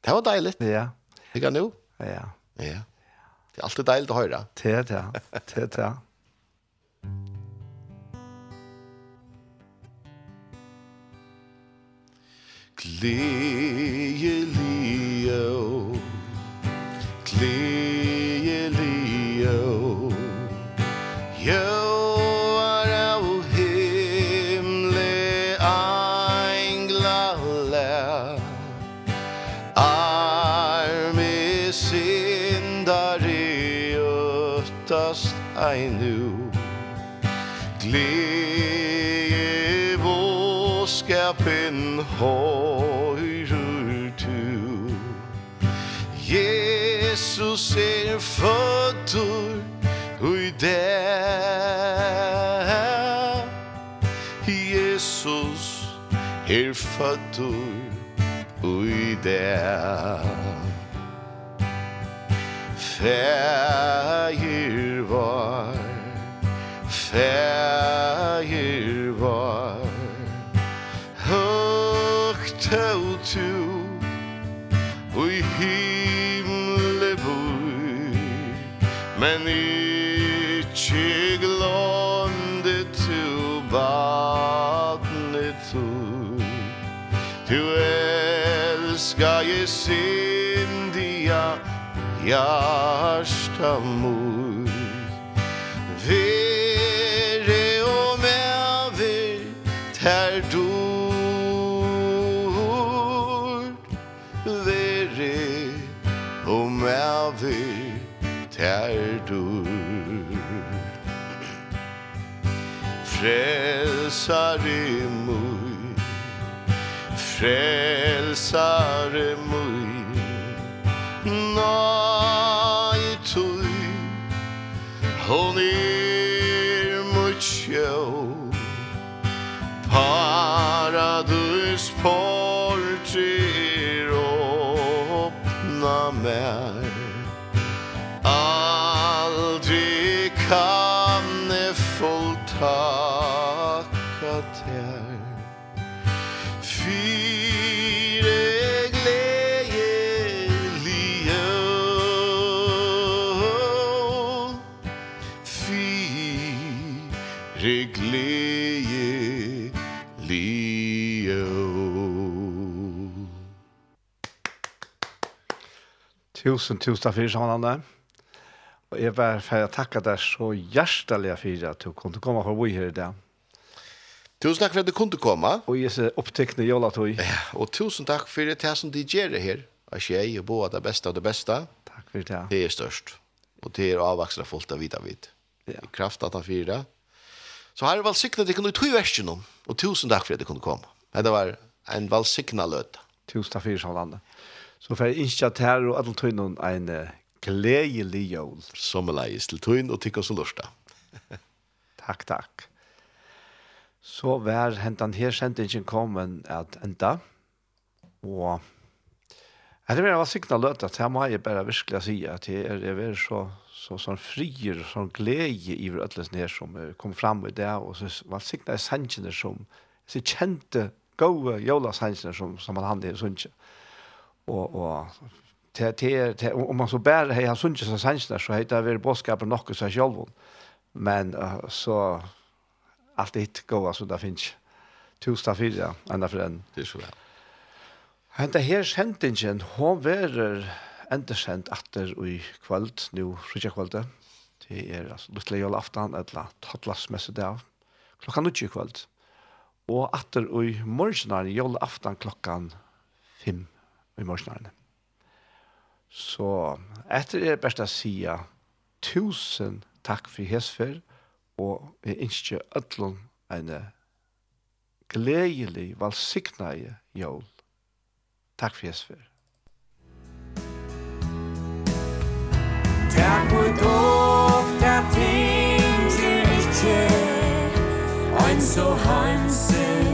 Det var deilig. Ja. Ikke nu? Ja. Ja. Det er alltid deilig å høre. Det er det. Det er det. Gledelige år Gledelige hører tu Jesus er føtter Ui der Jesus er føtter Ui der Fægir var Fægir var. Men ikkje glånde tu badne tu Tu elska je sindia Jarsta mor Frälsare mui Frälsare mui Nai tui Hon er mut sjå Paradus portir Åpna mer Aldri kan Tusen, tusen takk for sammenhånden. Og jeg bare får takke deg så hjertelig for at du kunne komme for å bo her i dag. Tusen takk for at du kunne komme. Og jeg ser opptekne jola tog. Ja, og tusen takk for det som de gjør her. At jeg og bo det beste av det beste. Takk for det. Det er størst. Og det er avvaksende folk av vidt av vidt. Ja. I kraft at av fire. Så har jeg valgsikten at jeg kunne tog versen om. Og tusen takk for at du kunne komme. Det var en valgsikten løte. Tusen takk for sammenhånden. Så får jeg ikke at her og alle tøyne en gledelig jul. Som er leis til tøyne og tikk oss og lørsta. takk, takk. Så var hentan her sendingen kommet at enda. Og Jeg tror jeg var sikna løt at her må jeg bare virkelig si at jeg er, jeg er så, så, sånn frier, sånn glede i ødelsen her som kom fram i det, og så var sikna i som, så kjente gode jola som, som han hadde i sunnsje og og te te, om man så bär hej han sunjes så sansna så heter det boskapen nokkus så själv men uh, så allt det går alltså där finns tusen fyra ända för den det är så väl Henta her sendingen, hon verer endersend atter i kvöld, nu frutja kvölde. Det er altså luttelig jólaftan, etla tattlasmesse dag, klokkan utje kvöld. Og atter i morgenar jólaftan klokkan 5 i morsnaren. Så etter er best å si tusen takk for hesfer, og jeg ønsker ødlom en gledelig, valsiknei jól. Takk for hesfer. Takk for dog, takk tinger ikke, ein så hansen,